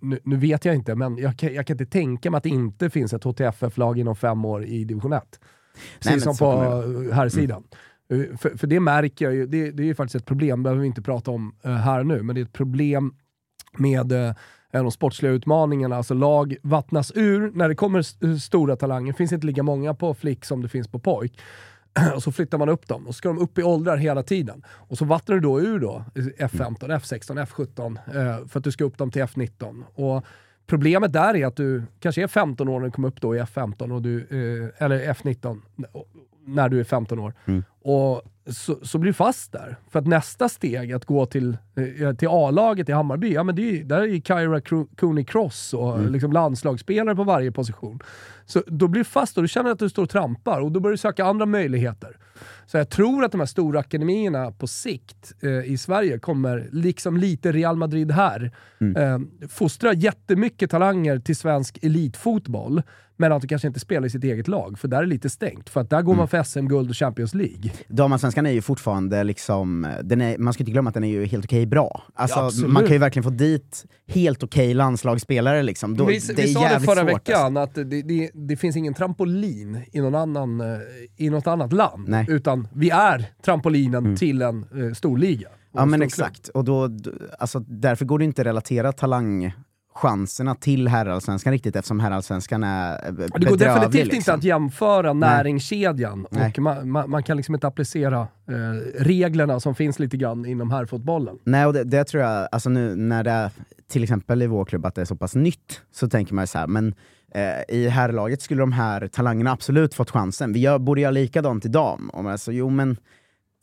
S2: nu, nu vet jag inte, men jag kan, jag kan inte tänka mig att det inte finns ett HTFF-lag inom fem år i division 1. Precis som på
S3: kommer
S2: här sidan. Uh, För, för det märker jag ju, det, det är ju faktiskt ett problem, behöver vi inte prata om eh, här nu, men det är ett problem med uh, de sportsliga utmaningarna. Alltså lag vattnas ur när det kommer st- stora talanger. Det finns inte lika många på flick som det finns på pojk. <clears throat> och så flyttar man upp dem och så ska de upp i åldrar hela tiden. Och så vattnar du då ur då F15, F16, F17 eh, för att du ska upp dem till F19. Och Problemet där är att du kanske är 15 år när du kommer upp då i F15, och du, eh, eller F19, när du är 15 år.
S3: Mm.
S2: Och så, så blir du fast där. För att nästa steg, att gå till, eh, till A-laget i Hammarby, ja men det är, där är ju Kyra Cooney Cross och
S3: Mm.
S2: liksom landslagsspelare på varje position. Så då blir du fast och du känner att du står och trampar och då börjar du söka andra möjligheter. Så jag tror att de här stora akademierna på sikt eh, i Sverige kommer, liksom lite Real Madrid här,
S3: Mm.
S2: eh, fostra jättemycket talanger till svensk elitfotboll, men att de kanske inte spelar i sitt eget lag, för där är det lite stängt. För att där går
S3: Mm.
S2: man för SM-guld och Champions League.
S3: Damallsvenskan är ju fortfarande liksom, den är, man ska inte glömma att den är ju helt okej bra. Alltså,
S2: Ja,
S3: man kan ju verkligen få dit helt okej landslagsspelare liksom. Då,
S2: vi
S3: det är
S2: vi sa det förra
S3: svårt,
S2: veckan, att det, det, det finns ingen trampolin i, någon annan, eh, i något annat land.
S3: Nej. Mm.
S2: Utan vi är trampolinen till en eh, stor liga.
S3: Ja
S2: en
S3: men
S2: stor klubb.
S3: exakt, och då, alltså, därför går det inte att relatera talangchanserna till herrallsvenskan riktigt eftersom herrallsvenskan är eh,
S2: Det går
S3: bedrövlig,
S2: definitivt inte
S3: liksom.
S2: att jämföra näringskedjan
S3: Nej.
S2: och man, man, man kan liksom inte applicera eh, reglerna som finns lite grann inom herrfotbollen.
S3: Nej, och det, det tror jag, alltså nu när det är, till exempel i vår klubb, att det är så pass nytt, så tänker man ju så här, men Eh, i herrlaget skulle de här talangerna absolut fått chansen. Vi gör, borde göra likadant i dam. Om alltså, jo men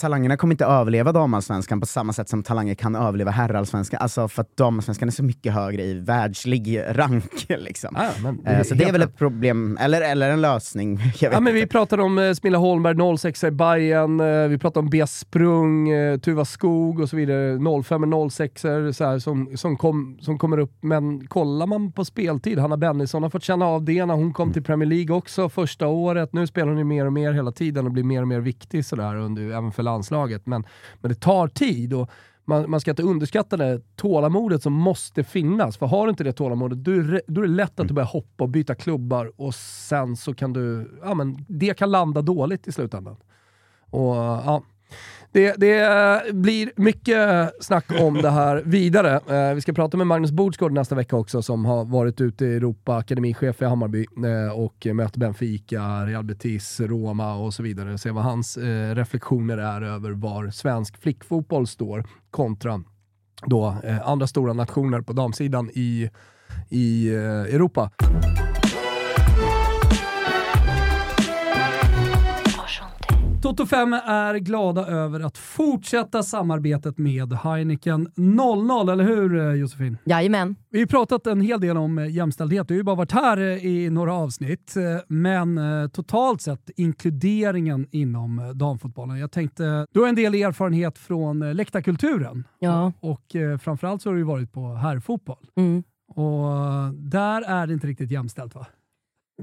S3: talangerna kommer inte överleva damallsvenskan på samma sätt som talanger kan överleva herrallsvenskan. Alltså för att damallsvenskan är så mycket högre i världslig rank. <laughs> Liksom.
S2: Ah, men,
S3: Eh, så det är väl ett problem, eller, eller en lösning. <laughs>
S2: Ja, men vi pratade om eh, Smilla Holmberg, 06 i Bayern, eh, vi pratade om B. Sprung, eh, Tuva Skog och så vidare. 05 och 06 så här, som, som, kom, som kommer upp. Men kollar man på speltid, Hanna Bennison har fått känna av det när hon kom till Premier League också första året. Nu spelar hon ju mer och mer hela tiden och blir mer och mer viktig sådär, under, även för landslaget. Men, men det tar tid. och man, man ska inte underskatta det tålamodet som måste finnas. För har du inte det tålamodet, då är, det- då är det lätt att du börjar hoppa och byta klubbar och sen så kan du, ja men det kan landa dåligt i slutändan. Och ja, det, det eh, blir mycket snack om det här vidare. Eh, vi ska prata med Magnus Bordsgård nästa vecka också som har varit ute i Europa, akademichef i Hammarby eh, och möter Benfica, Real Betis, Roma och så vidare. Se vad hans eh, reflektioner är över var svensk flickfotboll står kontra då, eh, andra stora nationer på damsidan i, i eh, Europa.
S1: Toto 5 är glada över att fortsätta samarbetet med Heineken 00, eller hur eh, Josefin?
S5: Jajamän.
S1: Vi har ju pratat en hel del om eh, jämställdhet, du har ju bara varit här eh, i några avsnitt, men totalt sett inkluderingen inom damfotbollen. Jag tänkte, du har en del erfarenhet från läktarkulturen
S5: Ja.
S1: och framförallt så har du varit på herrfotboll.
S5: Mm.
S1: Och där är det inte riktigt jämställt va?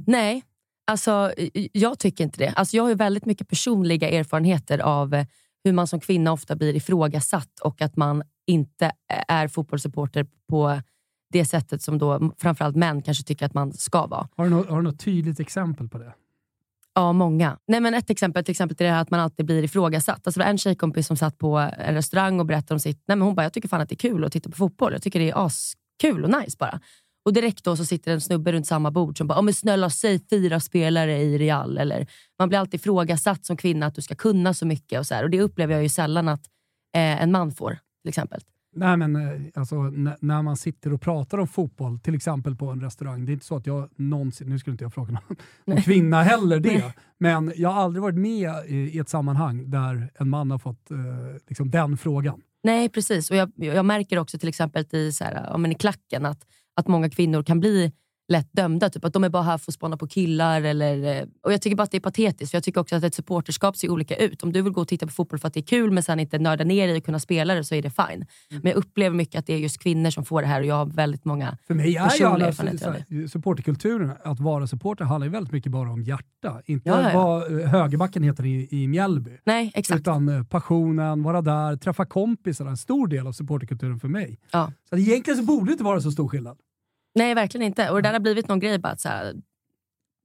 S5: Nej, alltså jag tycker inte det. Alltså, jag har väldigt mycket personliga erfarenheter av eh, hur man som kvinna ofta blir ifrågasatt och att man inte är fotbollssupporter på det sättet som då framförallt män kanske tycker att man ska vara.
S1: Har du, något, har du något tydligt exempel på det?
S5: Ja, många. Nej, men ett exempel till exempel till det här att man alltid blir ifrågasatt. Alltså, det var en tjejkompis som satt på en restaurang och berättade om sitt... Nej, men hon bara, jag tycker fan att det är kul att titta på fotboll. Jag tycker det är askul och nice bara. Och direkt då så sitter en snubbe runt samma bord som bara, oh, men snälla säg fyra spelare i Real. Eller, man blir alltid ifrågasatt som kvinna att du ska kunna så mycket. Och, så här. och Det upplever jag ju sällan att eh, en man får, till exempel.
S1: Nej, men eh, alltså, när man sitter och pratar om fotboll, till exempel på en restaurang, det är inte så att jag någonsin, nu skulle inte jag fråga någon, <laughs> någon kvinna heller det, men jag har aldrig varit med i, i ett sammanhang där en man har fått eh, liksom den frågan.
S5: Nej, precis. Och jag, jag märker också till exempel i, så här, ja, men i klacken att, att många kvinnor kan bli lätt dömda. Typ att de är bara här för att spana på killar. Eller, eh, och Jag tycker bara att det är patetiskt. För Jag tycker också att ett supporterskap ser olika ut. Om du vill gå och titta på fotboll för att det är kul men sen inte nörda ner i och kunna spela det så är det fine. Men jag upplever mycket att det är just kvinnor som får det här och jag har väldigt många
S1: För mig är ju alla supporterkulturen, att vara supporter handlar ju väldigt mycket bara om hjärta. Inte
S5: Ja, ja, ja.
S1: vad eh, högerbacken heter i, i Mjällby.
S5: Nej, exakt.
S1: Utan eh, passionen, vara där, träffa kompisar, en stor del av supporterkulturen för mig.
S5: Ja.
S1: Så egentligen så borde det inte vara så stor skillnad.
S5: Nej, verkligen inte. Och det där har blivit någon grej bara att så här,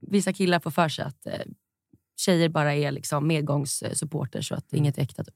S5: vissa killar får för sig att eh, tjejer bara är liksom medgångssupporters så att inget är äkta. Typ.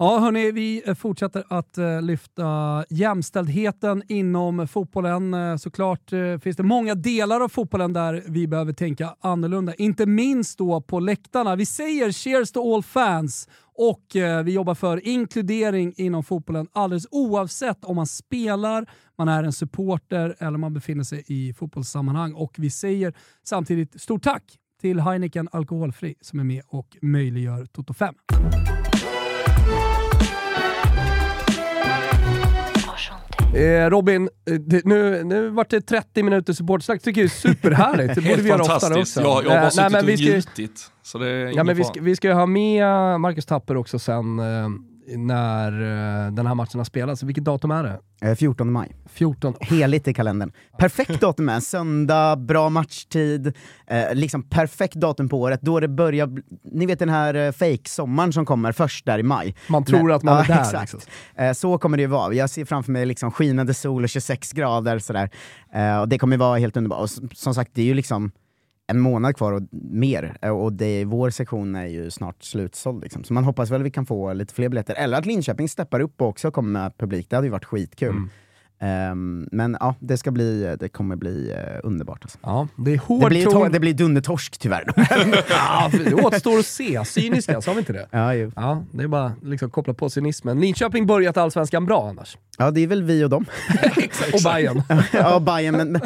S1: Ja, hörni, vi fortsätter att eh, lyfta jämställdheten inom fotbollen. Eh, såklart eh, finns det många delar av fotbollen där vi behöver tänka annorlunda. Inte minst då på läktarna. Vi säger cheers to all fans och vi jobbar för inkludering inom fotbollen alldeles oavsett om man spelar, man är en supporter eller man befinner sig i fotbollssammanhang. Och vi säger samtidigt stort tack till Heineken Alkoholfri som är med och möjliggör Toto 5.
S2: Eh, Robin, eh, det, nu, nu vart det 30 minuter supportsnack. tycker jag är superhärligt. Det borde vi göra oftare
S4: fantastiskt.
S2: också.
S4: Jag, jag har bara
S2: Eh,
S4: suttit
S2: men vi
S4: och njutit. Så det är
S2: ja,
S4: ingen
S2: men vi,
S4: fara.
S2: ska, vi ska ju ha med Marcus Tapper också sen eh, när eh, den här matchen har spelats. Vilket datum är det?
S3: Eh, 14 maj.
S2: 14.
S3: Heligt i kalendern. Perfekt datum en söndag, bra matchtid, eh, liksom perfekt datum på året, då det börjar, ni vet den här eh, fake-sommaren som kommer först där i maj.
S2: Man tror
S3: Nej,
S2: att man
S3: ja,
S2: är där.
S3: Exakt.
S2: Liksom.
S3: Eh, så kommer det ju vara. Jag ser framför mig liksom skinande sol och 26 grader sådär. Eh, och det kommer vara helt underbart. Och som sagt, det är ju liksom en månad kvar och mer, eh, och det, vår sektion är ju snart slutsåld. Liksom. Så man hoppas väl vi kan få lite fler biljetter, eller att Linköping steppar upp och också kommer med publik, det hade ju varit skitkul.
S2: Mm.
S3: Ehm, men ja, det, ska bli, det kommer bli eh, underbart. Alltså.
S2: Ja, det är hård
S3: Det blir,
S2: ton.
S3: to- det blir dundertorsk tyvärr. <laughs>
S2: Ja, det återstår att se. Cyniska, sa vi inte det?
S3: ja, ju.
S2: Ja, det är bara liksom koppla på cynismen. Linköping börjat allsvenskan bra annars.
S3: ja, det är väl vi och dem. <laughs>
S2: Och Bayern. <laughs>
S3: ja, Bayern, men, men,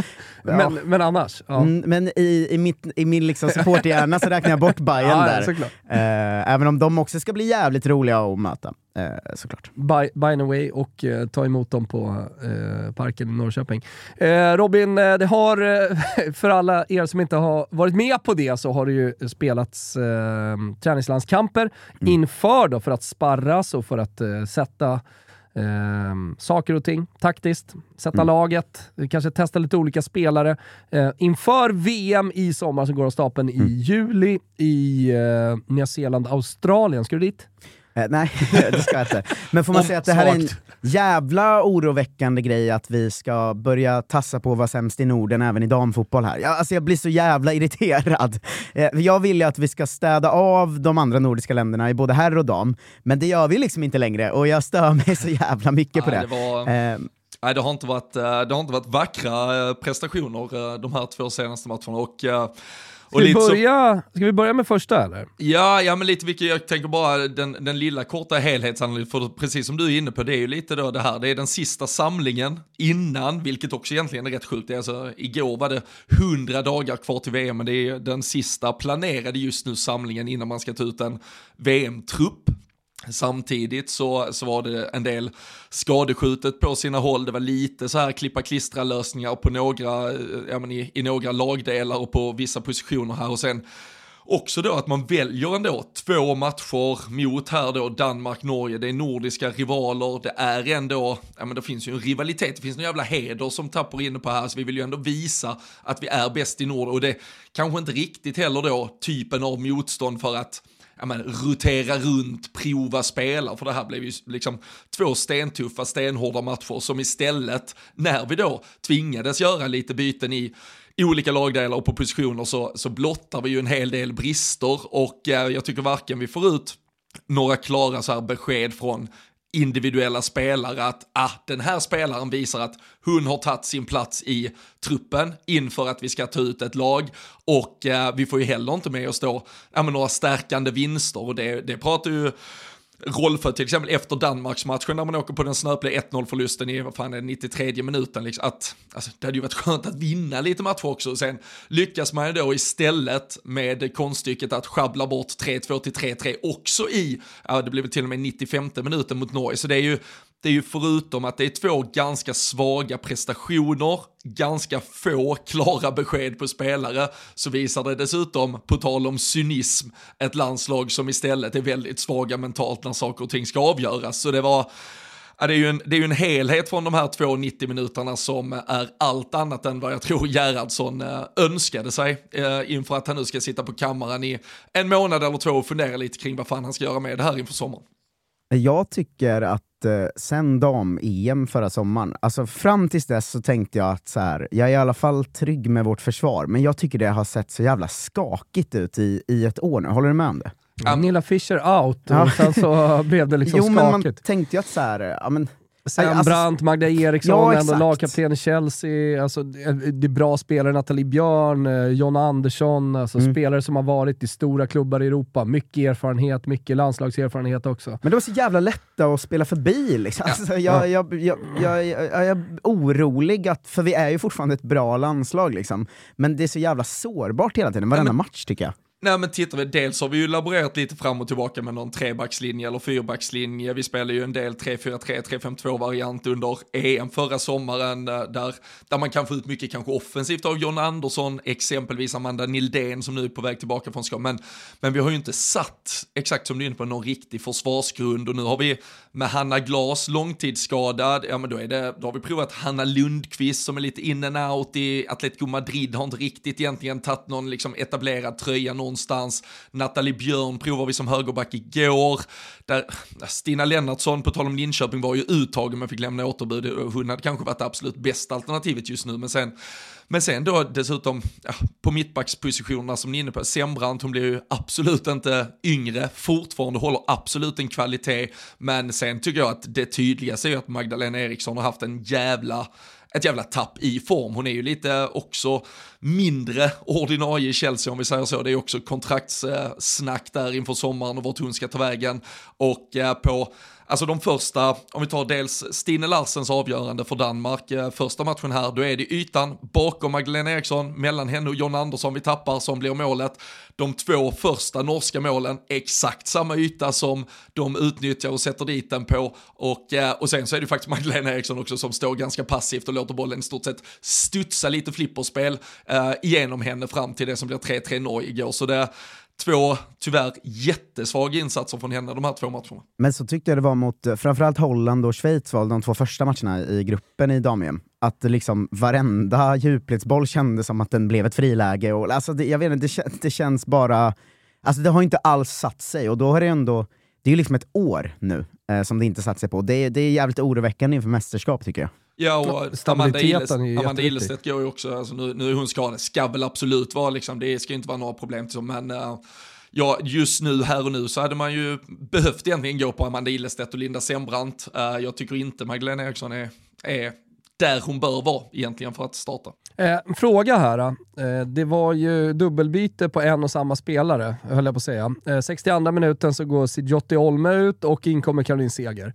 S3: ja.
S2: men, men annars. Ja.
S3: Mm, men i, i, mitt, i min liksom supporterhjärna så räknar jag bort Bayern där. Eh, även om de också ska bli jävligt roliga att möta, eh, såklart.
S2: By, by the way och eh, ta emot dem på eh, parken i Norrköping. Eh, Robin, eh, det har, eh, <laughs> för alla er som inte har varit med på det, så har det ju spelats träningslandskamper inför då för att sparras och för att sätta eh, saker och ting taktiskt, sätta laget, kanske testa lite olika spelare. Eh, inför VM i sommar som går av stapeln i juli i eh, Nya Zeeland, Australien. Ska du dit?
S3: Eh, nej, <laughs> det ska jag inte. Men får man säga att det här är en jävla oroväckande grej att vi ska börja tassa på att vara sämst i Norden även i damfotboll här. Jag, alltså jag blir så jävla irriterad. Eh, Jag vill ju att vi ska städa av de andra nordiska länderna i både herr och dam, men det gör vi liksom inte längre och jag stör mig så jävla mycket på det.
S4: det var-
S3: Eh,
S4: Nej, det har inte varit, det har inte varit vackra prestationer de här två senaste matcherna. Och,
S2: Ska vi,
S4: lite så,
S2: börja, ska vi börja med första eller?
S4: ja, ja, men lite vilket jag tänker bara den, den lilla korta helhetsanalysen, för precis som du är inne på, det är ju lite då det här, det är den sista samlingen innan, vilket också egentligen är rätt sjukt. Det är alltså, igår var det 100 dagar kvar till VM, men det är den sista planerade just nu samlingen innan man ska ta ut en VM-trupp. Samtidigt så, så var det en del skadeskjutet på sina håll. Det var lite så här klippa klistra lösningar på några, eh, ja, men i, i några lagdelar och på vissa positioner här. Och sen också då att man väljer ändå två matcher mot här då Danmark-Norge. Det är nordiska rivaler, det är ändå, ja men det finns ju en rivalitet, det finns en jävla heder som tappar inne på här. Så vi vill ju ändå visa att vi är bäst i Norden. Och det kanske inte riktigt heller då typen av motstånd för att ja, men, rotera runt, prova spela, för det här blev ju liksom två stentuffa, stenhårda matcher som istället, när vi då tvingades göra lite byten i olika lagdelar och på positioner så, så blottar vi ju en hel del brister. Och eh, jag tycker varken vi får ut några klara så här besked från individuella spelare att ah, den här spelaren visar att hon har tagit sin plats i truppen inför att vi ska ta ut ett lag. Och eh, vi får ju heller inte med oss då ja, men några stärkande vinster. Och det, det pratar ju Rolfö till exempel efter Danmarksmatchen när man åker på den snöpliga 1-0 förlusten i, vad fan är det, 93 minuten, liksom, att alltså, det hade ju varit skönt att vinna lite matcher också. Och sen lyckas man ju då istället med konststycket att schabbla bort 3-2 till 3-3 också i, ja det blev till och med 95 minuten mot Norge, så det är ju det är ju förutom att det är två ganska svaga prestationer, ganska få klara besked på spelare, så visar det dessutom, på tal om cynism, ett landslag som istället är väldigt svaga mentalt när saker och ting ska avgöras. Så det var, Ja, det, är ju en, det är ju en helhet från de här två 90 minuterna som är allt annat än vad jag tror Gerhardsson eh, önskade sig eh, inför att han nu ska sitta på kammaren i en månad eller två och fundera lite kring vad fan han ska göra med det här inför sommaren.
S3: Jag tycker att eh, sen dam-EM förra sommaren, alltså fram tills dess så tänkte jag att så här, jag är i alla fall trygg med vårt försvar, men jag tycker det har sett så jävla skakigt ut i, i ett år nu. Håller du med om det?
S2: Ja. Nilla Fischer out, och sen så blev det liksom <laughs>
S3: jo,
S2: skakigt.
S3: men man tänkte ju att så här, ja, men,
S2: Sen
S3: Alltså-
S2: Brandt, Magda Eriksson,
S3: Ja,
S2: lagkapten i Chelsea, alltså, det är bra spelare, Nathalie Björn, eh, John Andersson, alltså
S3: Mm.
S2: spelare som har varit i stora klubbar i Europa. Mycket erfarenhet, mycket landslagserfarenhet också.
S3: men det var så jävla lätt att spela förbi. Liksom. Alltså, jag, jag, jag, jag, är orolig, att, för vi är ju fortfarande ett bra landslag, liksom. men det är så jävla sårbart hela tiden, varenda
S4: men-
S3: match tycker jag.
S4: Nej men tittar vi, dels har vi ju laborerat lite fram och tillbaka med någon trebackslinje eller fyrbackslinje. Vi spelade ju en del 3-4-3, 3-5-2 variant under EM förra sommaren eh, där, där man kan få ut mycket kanske offensivt av John Andersson, exempelvis Amanda Nildén som nu är på väg tillbaka från skada. Men, men vi har ju inte satt, exakt som du är inne på, någon riktig försvarsgrund och nu har vi med Hanna Glas långtidsskadad, ja men då, är det, då har vi provat Hanna Lundqvist som är lite in and out i Atletico Madrid, har inte riktigt egentligen tagit någon liksom etablerad tröja någonstans. Nathalie Björn provar vi som högerback igår. Där, Stina Lennartsson, på tal om Linköping, var ju uttagen men fick lämna återbud. Hon hade kanske varit det absolut bästa alternativet just nu, men sen men sen då dessutom ja, på mittbackspositionerna som ni är inne på, Sembrant, hon blir ju absolut inte yngre, fortfarande håller absolut en kvalitet, men sen tycker jag att det tydligaste är ju att Magdalena Eriksson har haft en jävla ett jävla tapp i form. Hon är ju lite också mindre ordinarie i Chelsea om vi säger så. Det är också kontraktssnack där inför sommaren och vart hon ska ta vägen. Och eh, på Alltså de första, om vi tar dels Stine Larsens avgörande för Danmark, eh, första matchen här, då är det ytan bakom Magdalena Eriksson, mellan henne och John Andersson vi tappar som blir målet. De två första norska målen, exakt samma yta som de utnyttjar och sätter dit den på. Och, eh, och sen så är det faktiskt Magdalena Eriksson också som står ganska passivt och låter bollen i stort sett studsa lite flipperspel eh, igenom henne fram till det som blir 3-3 Norge igår. Så det Två, tyvärr, jättesvaga insatser från henne de här två matcherna.
S3: Men så tyckte jag det var mot eh, framförallt Holland och Schweiz var de två första matcherna i gruppen i dam Att liksom varenda djupledsboll kändes som att den blev ett friläge. Och, alltså det, jag vet inte, det, det känns bara... Alltså det har inte alls satt sig och då har det ändå... Det är ju liksom ett år nu eh, som det inte satt sig på. Det, det är jävligt oroväckande inför mästerskap tycker jag.
S4: Ja, och Amanda,
S2: Stabiliteten
S4: Illes, Amanda. Illestedt går ju också, alltså nu, nu är hon skadad, ska väl absolut vara liksom, det ska ju inte vara några problem till men uh, ja, just nu, här och nu, så hade man ju behövt egentligen gå på Amanda Illestedt och Linda Sembrant. Uh, jag tycker inte Magdalena Eriksson är, är där hon bör vara egentligen för att starta.
S2: Eh, en fråga här. Eh, det var ju dubbelbyte på en och samma spelare, höll jag på att säga. Eh, 62 minuten så går Sidjotti Olme ut och in kommer Caroline Seger.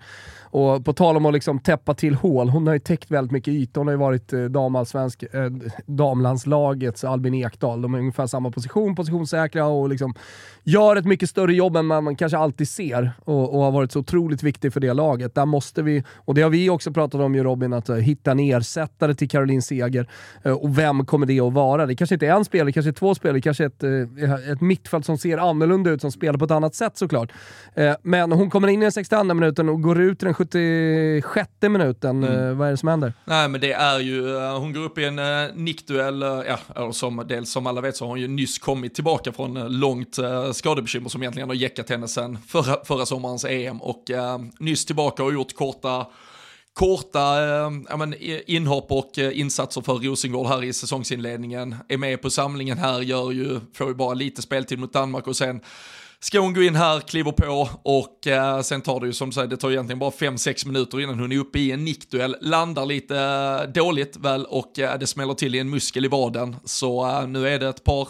S2: Och på tal om att liksom täppa till hål, hon har ju täckt väldigt mycket yta. Hon har ju varit eh, damallsvensk, eh, damlandslagets Albin Ekdal. De är ungefär samma position, positionssäkra och liksom gör ett mycket större jobb än man, man kanske alltid ser och, och har varit så otroligt viktig för det laget. Där måste vi, och det har vi också pratat om ju Robin, att eh, hitta en ersättare till Caroline Seger. Eh, och vem kommer det att vara? Det kanske inte är en spelare, kanske är två spelare, kanske ett, eh, ett mittfält som ser annorlunda ut, som spelar på ett annat sätt såklart. Eh, men hon kommer in i den 62 minuten och går ut i den 76 minuten. Eh, vad är det som händer?
S4: Nej men det är ju, hon går upp i en nickduell, ja, som, dels som alla vet så har hon ju nyss kommit tillbaka från långt skadebekymmer som egentligen har jäckat henne sen förra, förra sommarens EM och nyss tillbaka och gjort korta korta eh, men, inhopp och eh, insatser för Rosengård här i säsongsinledningen. Är med på samlingen här, gör ju, får ju bara lite speltid mot Danmark och sen ska hon gå in här, kliver på och eh, sen tar det ju som du säger, det tar egentligen bara 5-6 minuter innan hon är uppe i en nickduell, landar lite eh, dåligt väl och eh, det smäller till i en muskel i vaden. Så eh, nu är det ett par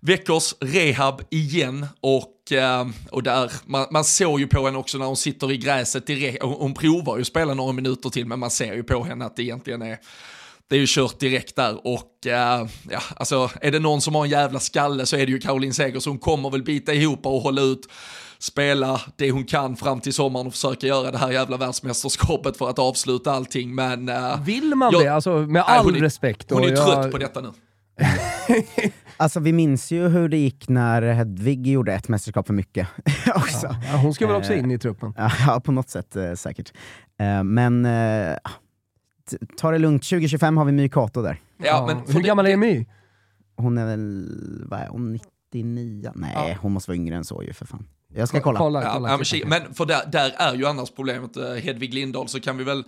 S4: veckors rehab igen och, eh, och där, man, man såg ju på henne också när hon sitter i gräset direkt, hon, hon provar ju att spela några minuter till men man ser ju på henne att det egentligen är det är ju kört direkt där och eh, ja, alltså är det någon som har en jävla skalle så är det ju Caroline Seger så hon kommer väl bita ihop och hålla ut spela det hon kan fram till sommaren och försöka göra det här jävla världsmästerskapet för att avsluta allting men... Eh,
S2: Vill man
S4: jag-
S2: det? Alltså med
S4: nej,
S2: all
S4: hon är,
S2: respekt.
S4: Hon är
S2: och
S4: ju
S2: jag-
S4: trött på detta nu. <laughs>
S3: Alltså vi minns ju hur det gick när Hedvig gjorde ett mästerskap för mycket <laughs> också.
S2: Ja, hon ska väl också
S3: Eh,
S2: in i truppen.
S3: Ja, på något sätt eh, säkert. Eh, men ta det lugnt, 2025 har vi My Cato där.
S4: Ja, men
S2: Hur gammal är My?
S3: Hon är väl, vad är hon, 99? Nej,
S2: Ja.
S3: hon måste vara yngre än så ju för fan. Jag ska kolla.
S2: Kolla,
S4: Ja,
S2: kolla.
S4: ja, men, för där, där är ju annars problemet Hedvig Lindahl så kan vi väl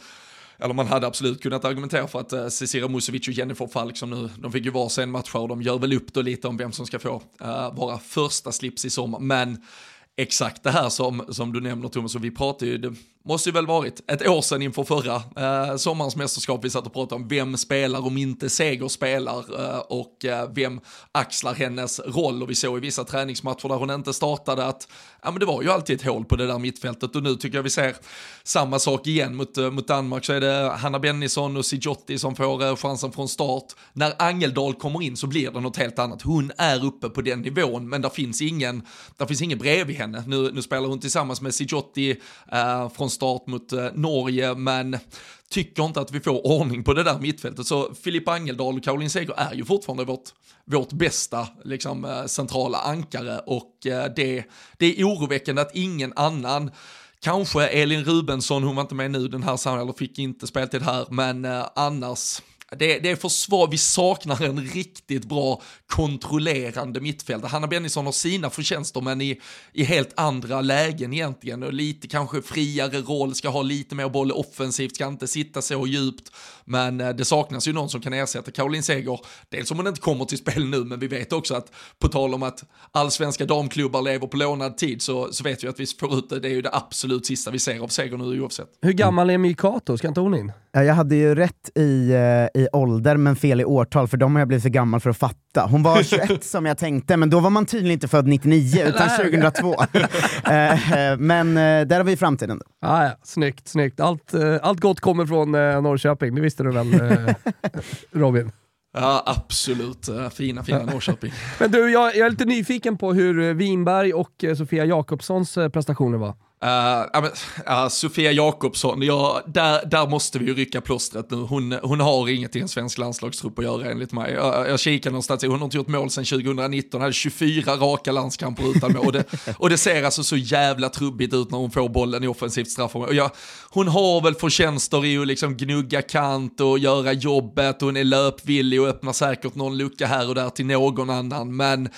S4: eller man hade absolut kunnat argumentera för att eh, uh, Cecilia Musovic och Jennifer Falk som nu, de fick ju varsin match och de gör väl upp då lite om vem som ska få uh, vara första slips i sommar. Men exakt det här som, som du nämner Thomas, och vi pratade ju, det måste ju väl varit ett år sedan inför förra eh, sommarens mästerskap vi satt och pratade om vem spelar om inte Seger spelar eh, och eh, vem axlar hennes roll och vi såg i vissa träningsmatcher där hon inte startade att ja, men det var ju alltid ett hål på det där mittfältet och nu tycker jag vi ser samma sak igen mot, eh, mot Danmark så är det Hanna Bennison och Sijotti som får eh, chansen från start. När Angeldal kommer in så blir det något helt annat. Hon är uppe på den nivån men där finns ingen, där finns ingen bredvid henne. Nu, nu spelar hon tillsammans med Sijotti eh, från start mot eh, Norge men tycker inte att vi får ordning på det där mittfältet. Så Filip Angeldal och Caroline Seger är ju fortfarande vårt, vårt bästa liksom, eh, centrala ankare och eh, det, det är oroväckande att ingen annan Kanske Elin Rubensson, hon var inte med nu den här säsongen, eller fick inte speltid här, men eh, annars det, det är försvar, vi saknar en riktigt bra kontrollerande mittfältare. Hanna Bennison har sina förtjänster men i, i helt andra lägen egentligen och lite kanske friare roll, ska ha lite mer boll offensivt, ska inte sitta så djupt. Men eh, det saknas ju någon som kan ersätta Caroline Seger, dels om hon inte kommer till spel nu, men vi vet också att på tal om att allsvenska damklubbar lever på lånad tid så, så vet vi att vi får ut det, det är ju det absolut sista vi ser av Seger nu oavsett.
S2: Hur gammal är Mikato, Ska inte hon in?
S3: Ja, Jag hade ju rätt i, eh, i ålder men fel i årtal, för de har jag blivit för gammal för att fatta. Hon var <laughs> 21 som jag tänkte, men då var man tydligen inte född 99 utan 2002. <laughs> Eh, eh, men där har vi framtiden.
S2: Ah, ja, snyggt, snyggt. Allt, allt gott kommer från eh, Norrköping, det visste du väl eh, <laughs> Robin?
S4: Ja, absolut. Fina, fina Norrköping.
S2: Men du, jag, jag är lite nyfiken på hur Winberg och Sofia Jakobssons prestationer var.
S4: Uh, uh, Sofia Jakobsson, ja, där, där måste vi ju rycka plåstret nu. Hon, hon har inget i en svensk landslagstrupp att göra enligt mig. Jag, jag kikar någonstans, hon har inte gjort mål sedan 2019, hade 24 raka landskamper utan mål. Och det, och det ser alltså så jävla trubbigt ut när hon får bollen i offensivt straffområde. Ja, hon har väl förtjänster i att liksom gnugga kant och göra jobbet, hon är löpvillig och öppnar säkert någon lucka här och där till någon annan, men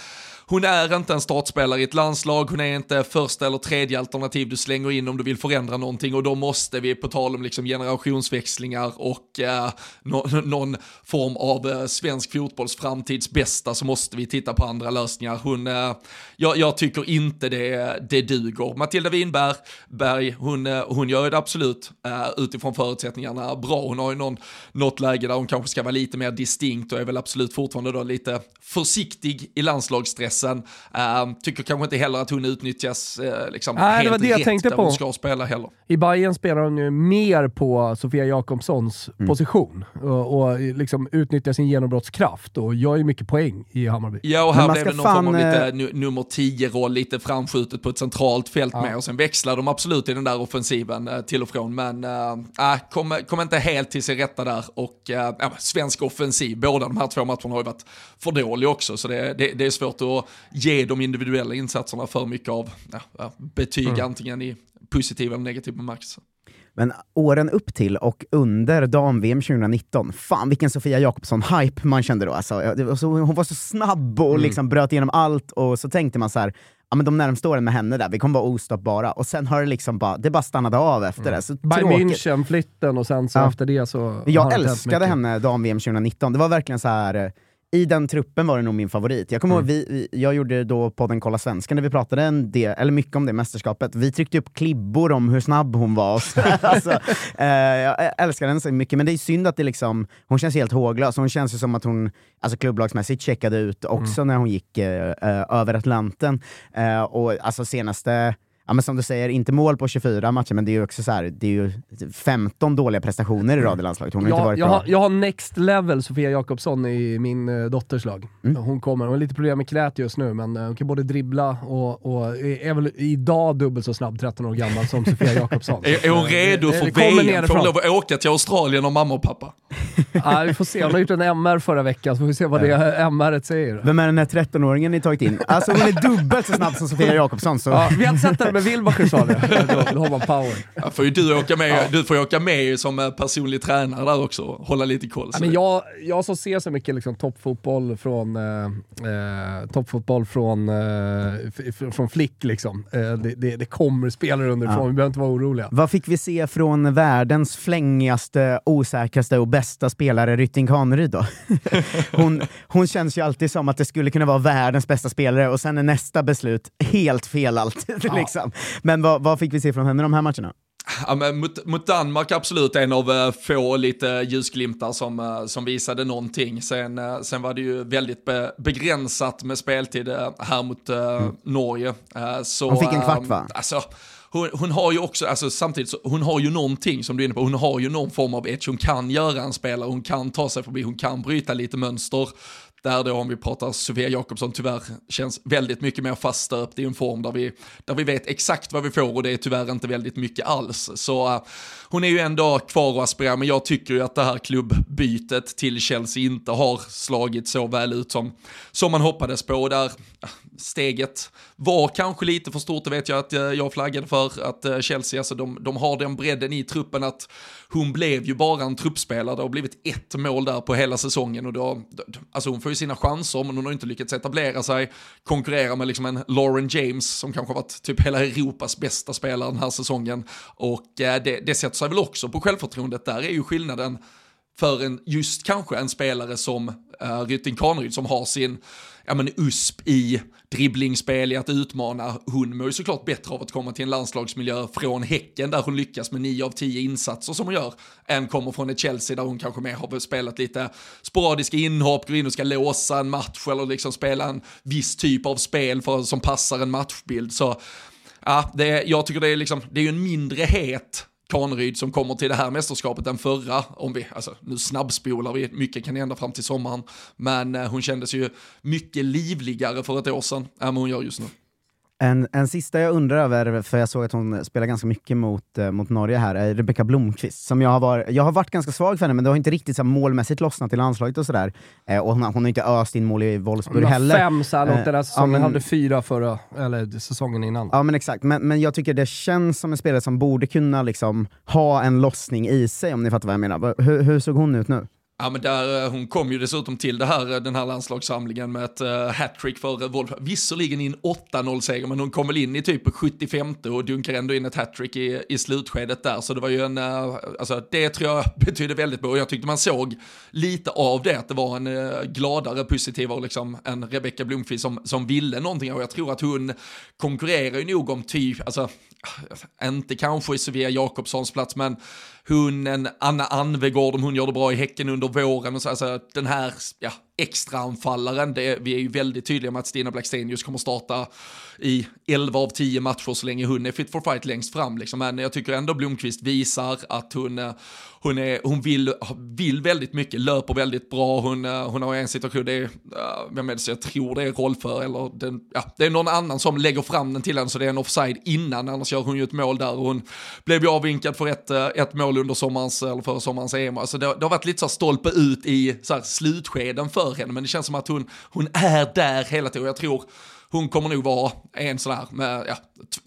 S4: hon är inte en startspelare i ett landslag, hon är inte första eller tredje alternativ du slänger in om du vill förändra någonting och då måste vi, på tal om liksom generationsväxlingar och eh, no någon form av eh, svensk fotbolls framtidsbästa så måste vi titta på andra lösningar. Hon, eh, jag, jag tycker inte det, det duger. Matilda Winberg, Berg, hon, eh, hon gör det absolut eh, utifrån förutsättningarna bra. Hon har ju någon, något läge där hon kanske ska vara lite mer distinkt och är väl absolut fortfarande då lite försiktig i landslagsstressen. Eh, tycker kanske inte heller att hon utnyttjas eh, liksom
S2: Nej, det
S4: helt
S2: var det jag tänkte
S4: där
S2: på.
S4: hon ska spela heller.
S2: I Bayern spelar hon ju mer på Sofia Jakobssons
S3: Mm.
S2: position och, och liksom utnyttjar sin genombrottskraft och gör ju mycket poäng i Hammarby.
S4: Ja, och här blev det någon form av
S3: fan,
S4: lite
S3: eh,
S4: nu, nummer 10-roll, lite framskjutet på ett centralt fält
S2: Ja.
S4: med och sen växlar de absolut i den där offensiven eh, till och från, men äh, kom, kom inte helt till sin rätta där och äh, svensk offensiv, båda de här två matcherna har ju varit för dåliga också, så det, det, det är svårt att ge de individuella insatserna för mycket av ja, betyg
S3: Mm.
S4: antingen i positiv eller negativ bemärkelse.
S3: Men åren upp till och under dam-VM 2019, fan vilken Sofia Jakobsson-hype man kände då. Alltså, hon var så snabb och
S2: Mm.
S3: liksom bröt igenom allt och så tänkte man så här, ja men de närmsta åren med henne där, vi kommer vara ostoppbara. Och sen har det liksom bara, det bara stannade av efter det. Så
S2: Bayern
S3: tråkigt.
S2: München-flytten och sen så
S3: Ja.
S2: efter det så...
S3: Jag älskade henne dam-VM 2019, det var verkligen så här. I den truppen var det nog min favorit. Jag kommer
S2: Mm.
S3: ihåg, vi, jag gjorde då podden Kolla Svenskan där vi pratade en del, eller mycket om det mästerskapet. Vi tryckte upp klibbor om hur snabb hon var. <laughs> alltså, eh, jag älskar henne så mycket, men det är synd att det liksom, hon känns helt håglös. Hon känns ju som att hon alltså klubblagsmässigt checkade ut också
S2: Mm.
S3: när hon gick eh, eh, över Atlanten. Eh, och alltså senaste Ja, men som du säger, inte mål på 24 matcher, men det är ju också så här, det är ju 15 dåliga prestationer i rad i landslaget. Hon har inte
S2: Jag,
S3: varit
S2: jag,
S3: bra.
S2: har, jag har next level Sofia Jakobsson i min eh, dotters lag.
S3: Mm.
S2: Hon kommer, hon har lite problem med knät just nu, men eh, hon kan både dribbla och, och är väl idag dubbelt så snabb, 13 år gammal, som Sofia <laughs> Jakobsson.
S4: Är, är hon redo
S2: Det-
S4: för VM? Får hon lov att åka till Australien av mamma och pappa? <laughs>
S2: Ja, vi får se, hon har gjort en MR förra veckan, så får vi se vad det <laughs> MR säger.
S3: Vem är den här 13-åringen ni tagit in? Alltså hon är dubbelt så snabb som Sofia Jakobsson. Så.
S2: Ja, vi har inte sett henne Wilbacher sa det. Då, då har man power.
S4: Ja, får ju du, åka med, du får ju åka med som eh, personlig tränare där också, hålla lite koll.
S2: Ja, men jag, jag som ser så mycket liksom, toppfotboll från, eh, eh, toppfotboll från, eh, från Flick, liksom. eh, det, det, det kommer spelare underifrån,
S3: Ja.
S2: vi behöver inte vara oroliga.
S3: Vad fick vi se från världens flängigaste, osäkraste och bästa spelare, Rytting Kaneryd då? <laughs> hon, hon känns ju alltid som att det skulle kunna vara världens bästa spelare och sen är nästa beslut helt fel alltid. liksom. Men vad, vad fick vi se från henne de här matcherna?
S4: Ja, mot, mot Danmark absolut en av eh, få lite ljusglimtar som, eh, som visade någonting. Sen, eh, sen var det ju väldigt be, begränsat med speltid här mot eh, Norge. Så,
S3: Hon fick en kvart, va?
S4: Alltså, hon, hon har ju också, alltså samtidigt så, hon har ju någonting som du är inne på, hon har ju någon form av edge, hon kan göra en spelare, hon kan ta sig förbi, hon kan bryta lite mönster. Där då om vi pratar Sofia Jakobsson tyvärr känns väldigt mycket mer faststöpt i en form där vi, där vi vet exakt vad vi får och det är tyvärr inte väldigt mycket alls. Så uh, hon är ju ändå kvar och aspirerar men jag tycker ju att det här klubbbytet till Chelsea inte har slagit så väl ut som, som man hoppades på. Där uh, steget var kanske lite för stort, det vet jag att eh, jag flaggade för att eh, Chelsea, alltså de, de har den bredden i truppen att hon blev ju bara en truppspelare, det har blivit ett mål där på hela säsongen och då, alltså hon får ju sina chanser men hon har inte lyckats etablera sig, konkurrera med liksom en Lauren James som kanske har varit typ hela Europas bästa spelare den här säsongen. Och eh, det, det sätter sig väl också på självförtroendet, där är ju skillnaden för en, just kanske en spelare som uh, Rytting Kaneryd som har sin ja, men USP i dribblingspel i att utmana. Hon mår ju såklart bättre av att komma till en landslagsmiljö från Häcken där hon lyckas med 9 av 10 insatser som hon gör, än kommer från ett Chelsea där hon kanske mer har spelat lite sporadiska inhopp, går in och ska låsa en match eller liksom spela en viss typ av spel för, som passar en matchbild. Så ja, det, jag tycker det är, liksom, det är ju en mindre het Kaneryd som kommer till det här mästerskapet den förra. Om vi, alltså, nu snabbspolar vi, mycket kan hända fram till sommaren. Men eh, hon kändes ju mycket livligare för ett år sedan än vad hon gör just nu.
S3: En, en sista jag undrar över, för jag såg att hon spelar ganska mycket mot, eh, mot Norge här, är Rebecka Blomqvist. Som jag, har varit, jag har varit ganska svag för henne, men det har inte riktigt så här, målmässigt lossnat i landslaget och sådär. Eh, och hon, har- hon har inte öst in mål i Wolfsburg
S2: Hon har
S3: heller.
S2: fem så här långt den här
S3: Eh,
S2: säsongen,
S3: ja, men-
S2: hade fyra förra, eller säsongen innan.
S3: Ja men exakt, men, men jag tycker det känns som en spelare som borde kunna liksom ha en lossning i sig, om ni fattar vad jag menar. Hur, hur såg hon ut nu?
S4: Ja, men där, eh, hon kom ju dessutom till det här, eh, den här landslagssamlingen med ett uh, hattrick för Wolf. Visserligen i en 8-0-seger, men hon kom väl in i typ 75 och dunkar ändå in ett hattrick i, i slutskedet där. Så det var ju en, uh, alltså det tror jag <laughs> betydde väldigt mycket. Och jag tyckte man såg lite av det, att det var en uh, gladare, positivare liksom, än Rebecka Blomqvist som, som ville någonting. Och jag tror att hon konkurrerar ju nog om typ, alltså, inte kanske i Sofia Jakobssons plats, men hon, en Anna Anvegård, om hon gör det bra i Häcken under våren och så, alltså, den här ja, extra anfallaren, det, vi är ju väldigt tydliga med att Stina Blackstenius kommer starta i 11 av 10 matcher så länge hon är fit for fight längst fram. Liksom. Men jag tycker ändå Blomqvist visar att hon, hon, är, hon vill, vill väldigt mycket, löper väldigt bra, hon, eh, hon har en situation, det är, eh, vem är det, så jag tror det är Rolfö eller den, ja, det är någon annan som lägger fram den till henne så det är en offside innan, annars gör hon ju ett mål där och hon blev ju avvinkad för ett, eh, ett mål under sommarens, eller för sommarens EM. Alltså det, det har varit lite så här stolpe ut i så här slutskeden för henne, men det känns som att hon, hon är där hela tiden. Jag tror hon kommer nog vara en sån här med ja,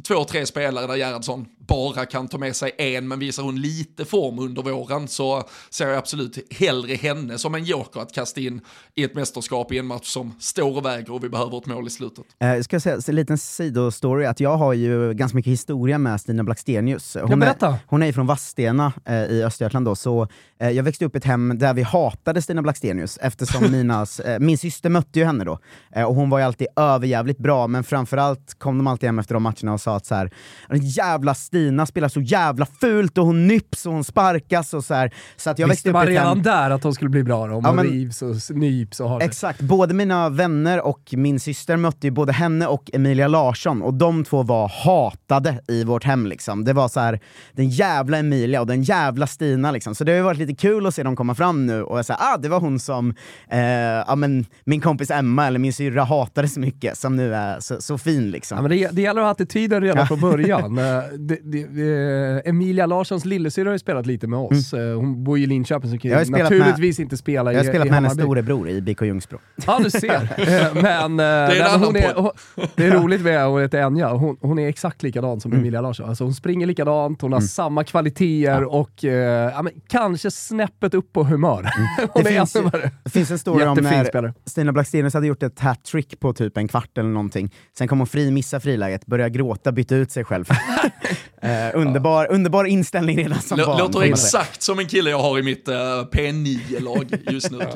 S4: två, tre spelare där Gerhardsson bara kan ta med sig en, men visar hon lite form under våren så ser jag absolut hellre henne som en joker att kasta in i ett mästerskap i en match som står och väger och vi behöver ett mål i slutet.
S3: Eh, ska jag säga en liten sidostory, att jag har ju ganska mycket historia med Stina Blackstenius. Hon, är, hon är från Vadstena eh, i Östergötland då, så eh, jag växte upp i ett hem där vi hatade Stina Blackstenius eftersom <laughs> minas, eh, min syster mötte ju henne då. Eh, och hon var ju alltid överjävligt bra, men framförallt kom de alltid hem efter de matcherna och sa att så här, "Den jävla Stina spelar så jävla fult och hon nyps och hon sparkas och så här. Så att jag
S2: Visste man redan där att de skulle bli bra då? Om
S3: Ja,
S2: man
S3: men-
S2: rivs och nyps och har det.
S3: Exakt, både mina vänner och min syster mötte ju både henne och Emilia Larsson och de två var hatade i vårt hem liksom. Det var så här den jävla Emilia och den jävla Stina liksom. Så det har ju varit lite kul att se dem komma fram nu och jag säger ah det var hon som eh, ja, men, min kompis Emma eller min syrra hatade så mycket som nu är så, så fin liksom.
S2: Ja, men det, det gäller att ha attityden redan från början. <laughs> Eh, det, eh, Emilia Larssons lillesyrra har ju spelat lite med oss. Eh, Hon bor ju i Linköping så kan
S3: Jag
S2: naturligtvis inte spela i
S3: jag har spelat
S2: i
S3: med hennes storebror i BK Ljungsbro.
S2: Ja, du ser. <laughs> Eh, Men, det
S4: en
S2: är,
S4: annan
S2: hon är,
S4: podd.
S2: hon, det är roligt med hon heter Enja. Hon, hon är exakt likadan som Emilia Larsson. Alltså hon springer likadant, hon har samma kvaliteter och eh, ja, men kanske snäppet upp på humör. <laughs> hon
S3: Det finns. Det finns en story om när
S2: spelare.
S3: Stina Blackstenius hade gjort ett hat-trick på typ en kvart eller någonting. Sen kom hon fri, missa friläget, började gråta, bytte ut sig själv. <laughs> eh, underbar, underbar inställning redan som
S4: Lå-
S3: barn.
S4: Låter exakt som en kille jag har i mitt eh, P9-lag just nu. säga.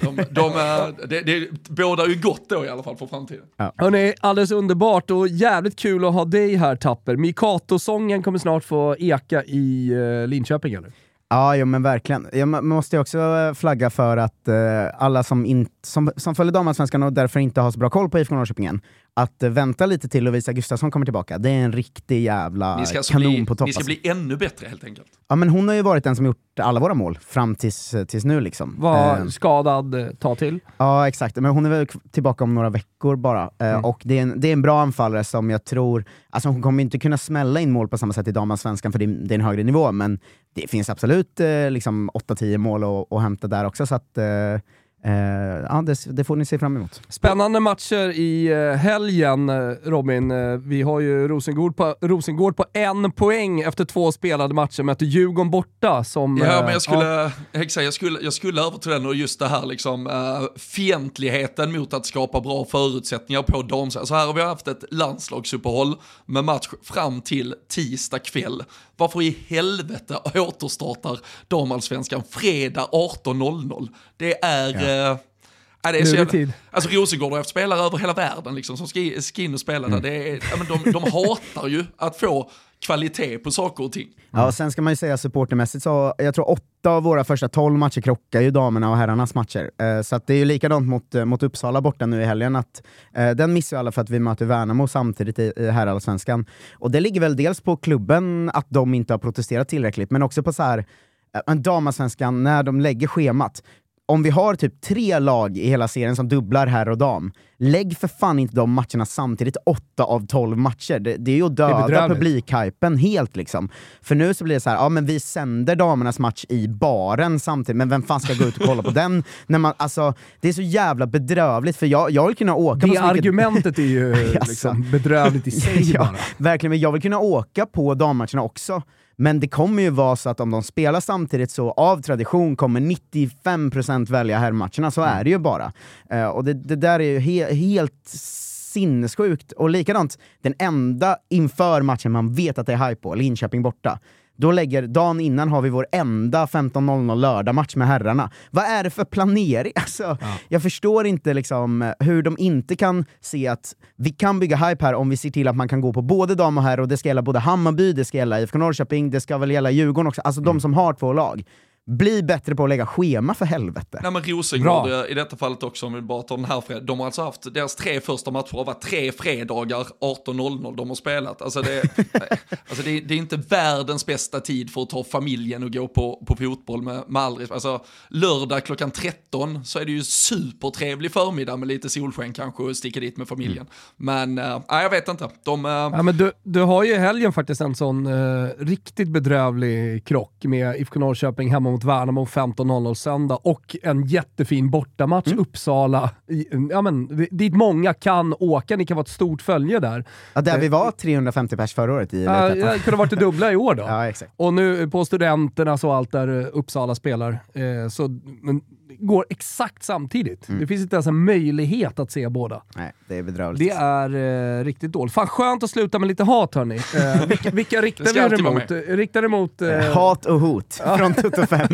S4: de, de, eh, det, det bådar ju gott då i alla fall för framtiden.
S2: Hörni, alldeles underbart och jävligt kul att ha dig här Tapper. Mikato-sången kommer snart få eka i eh, Linköping eller?
S3: Ja, jo, men verkligen. Jag må- måste ju också eh, flagga för att eh, alla som, in, som, som följer damallsvenskan och därför inte har så bra koll på IFK Norrköping än, att vänta lite till Lovisa Gustafsson kommer tillbaka. Det är en riktig jävla
S4: alltså
S3: kanon
S4: bli,
S3: på topp.
S4: ni ska
S3: alltså.
S4: bli ännu bättre helt enkelt.
S3: Ja, men hon har ju varit den som gjort alla våra mål fram tills, tills nu. Liksom.
S2: Var
S3: Eh,
S2: skadad, eh, ta till.
S3: Ja, exakt. Men hon är väl tillbaka om några veckor bara. Eh,
S2: Mm.
S3: Och det är, en, det är en bra anfallare som jag tror, alltså hon kommer inte kunna smälla in mål på samma sätt i damallsvenskan för det är, det är en högre nivå, men det finns absolut eh, liksom 8-10 mål att, att hämta där också. Så att, eh, ja, det, det får ni se fram emot.
S2: Spännande matcher i eh, helgen eh, Robin. Eh, Vi har ju Rosengård på, Rosengård på en poäng efter två spelade matcher, möter Djurgården borta som...
S4: Ja,
S2: eh,
S4: men jag skulle, Hexa, jag skulle, jag skulle över till den och just det här liksom uh, fientligheten mot att skapa bra förutsättningar på damsidan. Så här har vi haft ett landslagsuppehåll med match fram till tisdag kväll. Varför i helvete återstartar damallsvenskan fredag 18.00? Det är... eh, Ja, det är så jävla,
S2: tid.
S4: alltså Rosengård har haft spelare över hela världen liksom, som ska, in och spela där. Det är, ja, men de, de hatar ju att få kvalitet på saker och ting.
S3: Ja, och sen ska man ju säga supportermässigt så, jag tror åtta av våra första tolv matcher krockar ju damerna och herrarnas matcher. Eh, så att det är ju likadant mot, eh, mot Uppsala borta nu i helgen, att eh, den missar ju alla för att vi möter Värnamo samtidigt i, i herrallsvenskan. Och det ligger väl dels på klubben att de inte har protesterat tillräckligt, men också på så här, eh, en damallsvenskan, när de lägger schemat, om vi har typ tre lag i hela serien som dubblar herr och dam, lägg för fan inte de matcherna samtidigt, åtta av tolv matcher. Det, det är ju att döda publikhypen helt liksom. För nu så blir det så här, ja men vi sänder damernas match i baren samtidigt, men vem fan ska gå ut och kolla på den? <laughs> När man, alltså, det är så jävla bedrövligt, för jag, jag vill kunna åka på
S2: Det
S3: mycket-
S2: argumentet är ju <laughs>
S3: Jaså.
S2: liksom bedrövligt i sig <laughs>
S3: ja,
S2: bara.
S3: verkligen, men jag vill kunna åka på dammatcherna också. Men det kommer ju vara så att om de spelar samtidigt så av tradition kommer 95% välja herrmatcherna, så är det ju bara. Eh, och det, det där är ju he helt sinnessjukt. Och likadant, den enda inför matchen man vet att det är hype på, Linköping borta, då lägger, dagen innan har vi vår enda 15.00 lördagmatch med herrarna. Vad är det för planering? <laughs> Alltså, Jag förstår inte liksom, eh, hur de inte kan se att vi kan bygga hype här om vi ser till att man kan gå på både dam och herr, och det ska gälla både Hammarby, det ska gälla IFK Norrköping, det ska väl gälla Djurgården också, alltså de som har två lag. Bli bättre på att lägga schema för helvete.
S4: Nej men Rosengård
S2: Bra.
S4: i detta fallet också, om vi bara tar den här fredagen, de har alltså haft, deras tre första matcher har varit tre fredagar 18.00 de har spelat. Alltså, det, <laughs> alltså det, det är inte världens bästa tid för att ta familjen och gå på, på fotboll med, med all. Alltså lördag klockan 13 så är det ju supertrevlig förmiddag med lite solsken kanske och sticka dit med familjen. Men äh, jag vet inte, de... eh,
S2: Ja, men du, du har ju i helgen faktiskt en sån eh, riktigt bedrövlig krock med IFK Norrköping hemma mot mot Värnamo 15.00 söndag och en jättefin bortamatch,
S3: Mm.
S2: Uppsala. I- Ja, men, det- dit många kan åka, ni kan vara ett stort följe där.
S3: Ja, där vi var 350 pers förra året i Elitettan.
S2: det kunde varit det dubbla i år då. <laughs>
S3: Ja.
S2: Och nu på Studenterna och allt där eh, Uppsala spelar, eh, så men, går exakt samtidigt.
S3: Mm.
S2: Det finns inte ens en möjlighet att se båda.
S3: Nej, det är bedrövligt.
S2: Det är eh, riktigt dåligt. Fan skönt att sluta med lite hat hörni. Eh, <laughs> vilka, vilka riktar vi er? Eh, Riktar emot... Eh,
S3: Hat och hot från Toto 5. <laughs>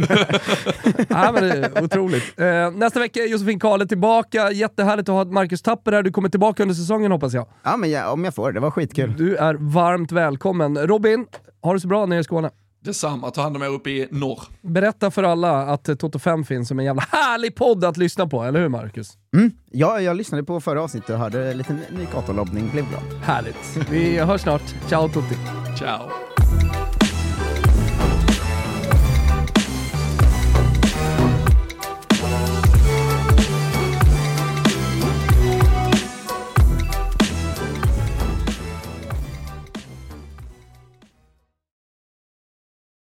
S2: ja, men det är otroligt. Eh, nästa vecka är Josefin Kahle tillbaka. Jättehärligt att ha Marcus Tapper här. Du kommer tillbaka under säsongen hoppas jag.
S3: ja, men ja, om jag får, det var skitkul.
S2: Du är varmt välkommen. Robin, ha det så bra nere i Skåne.
S4: Detsamma, ta hand om er uppe i norr.
S2: Berätta för alla att Toto 5 finns som en jävla härlig podd att lyssna på, eller hur Marcus?
S3: Mm. Ja, jag lyssnade på förra avsnittet och hörde lite ny gatolobbning, blev bra.
S2: Härligt. Vi hörs snart. Ciao Tutti.
S4: Ciao.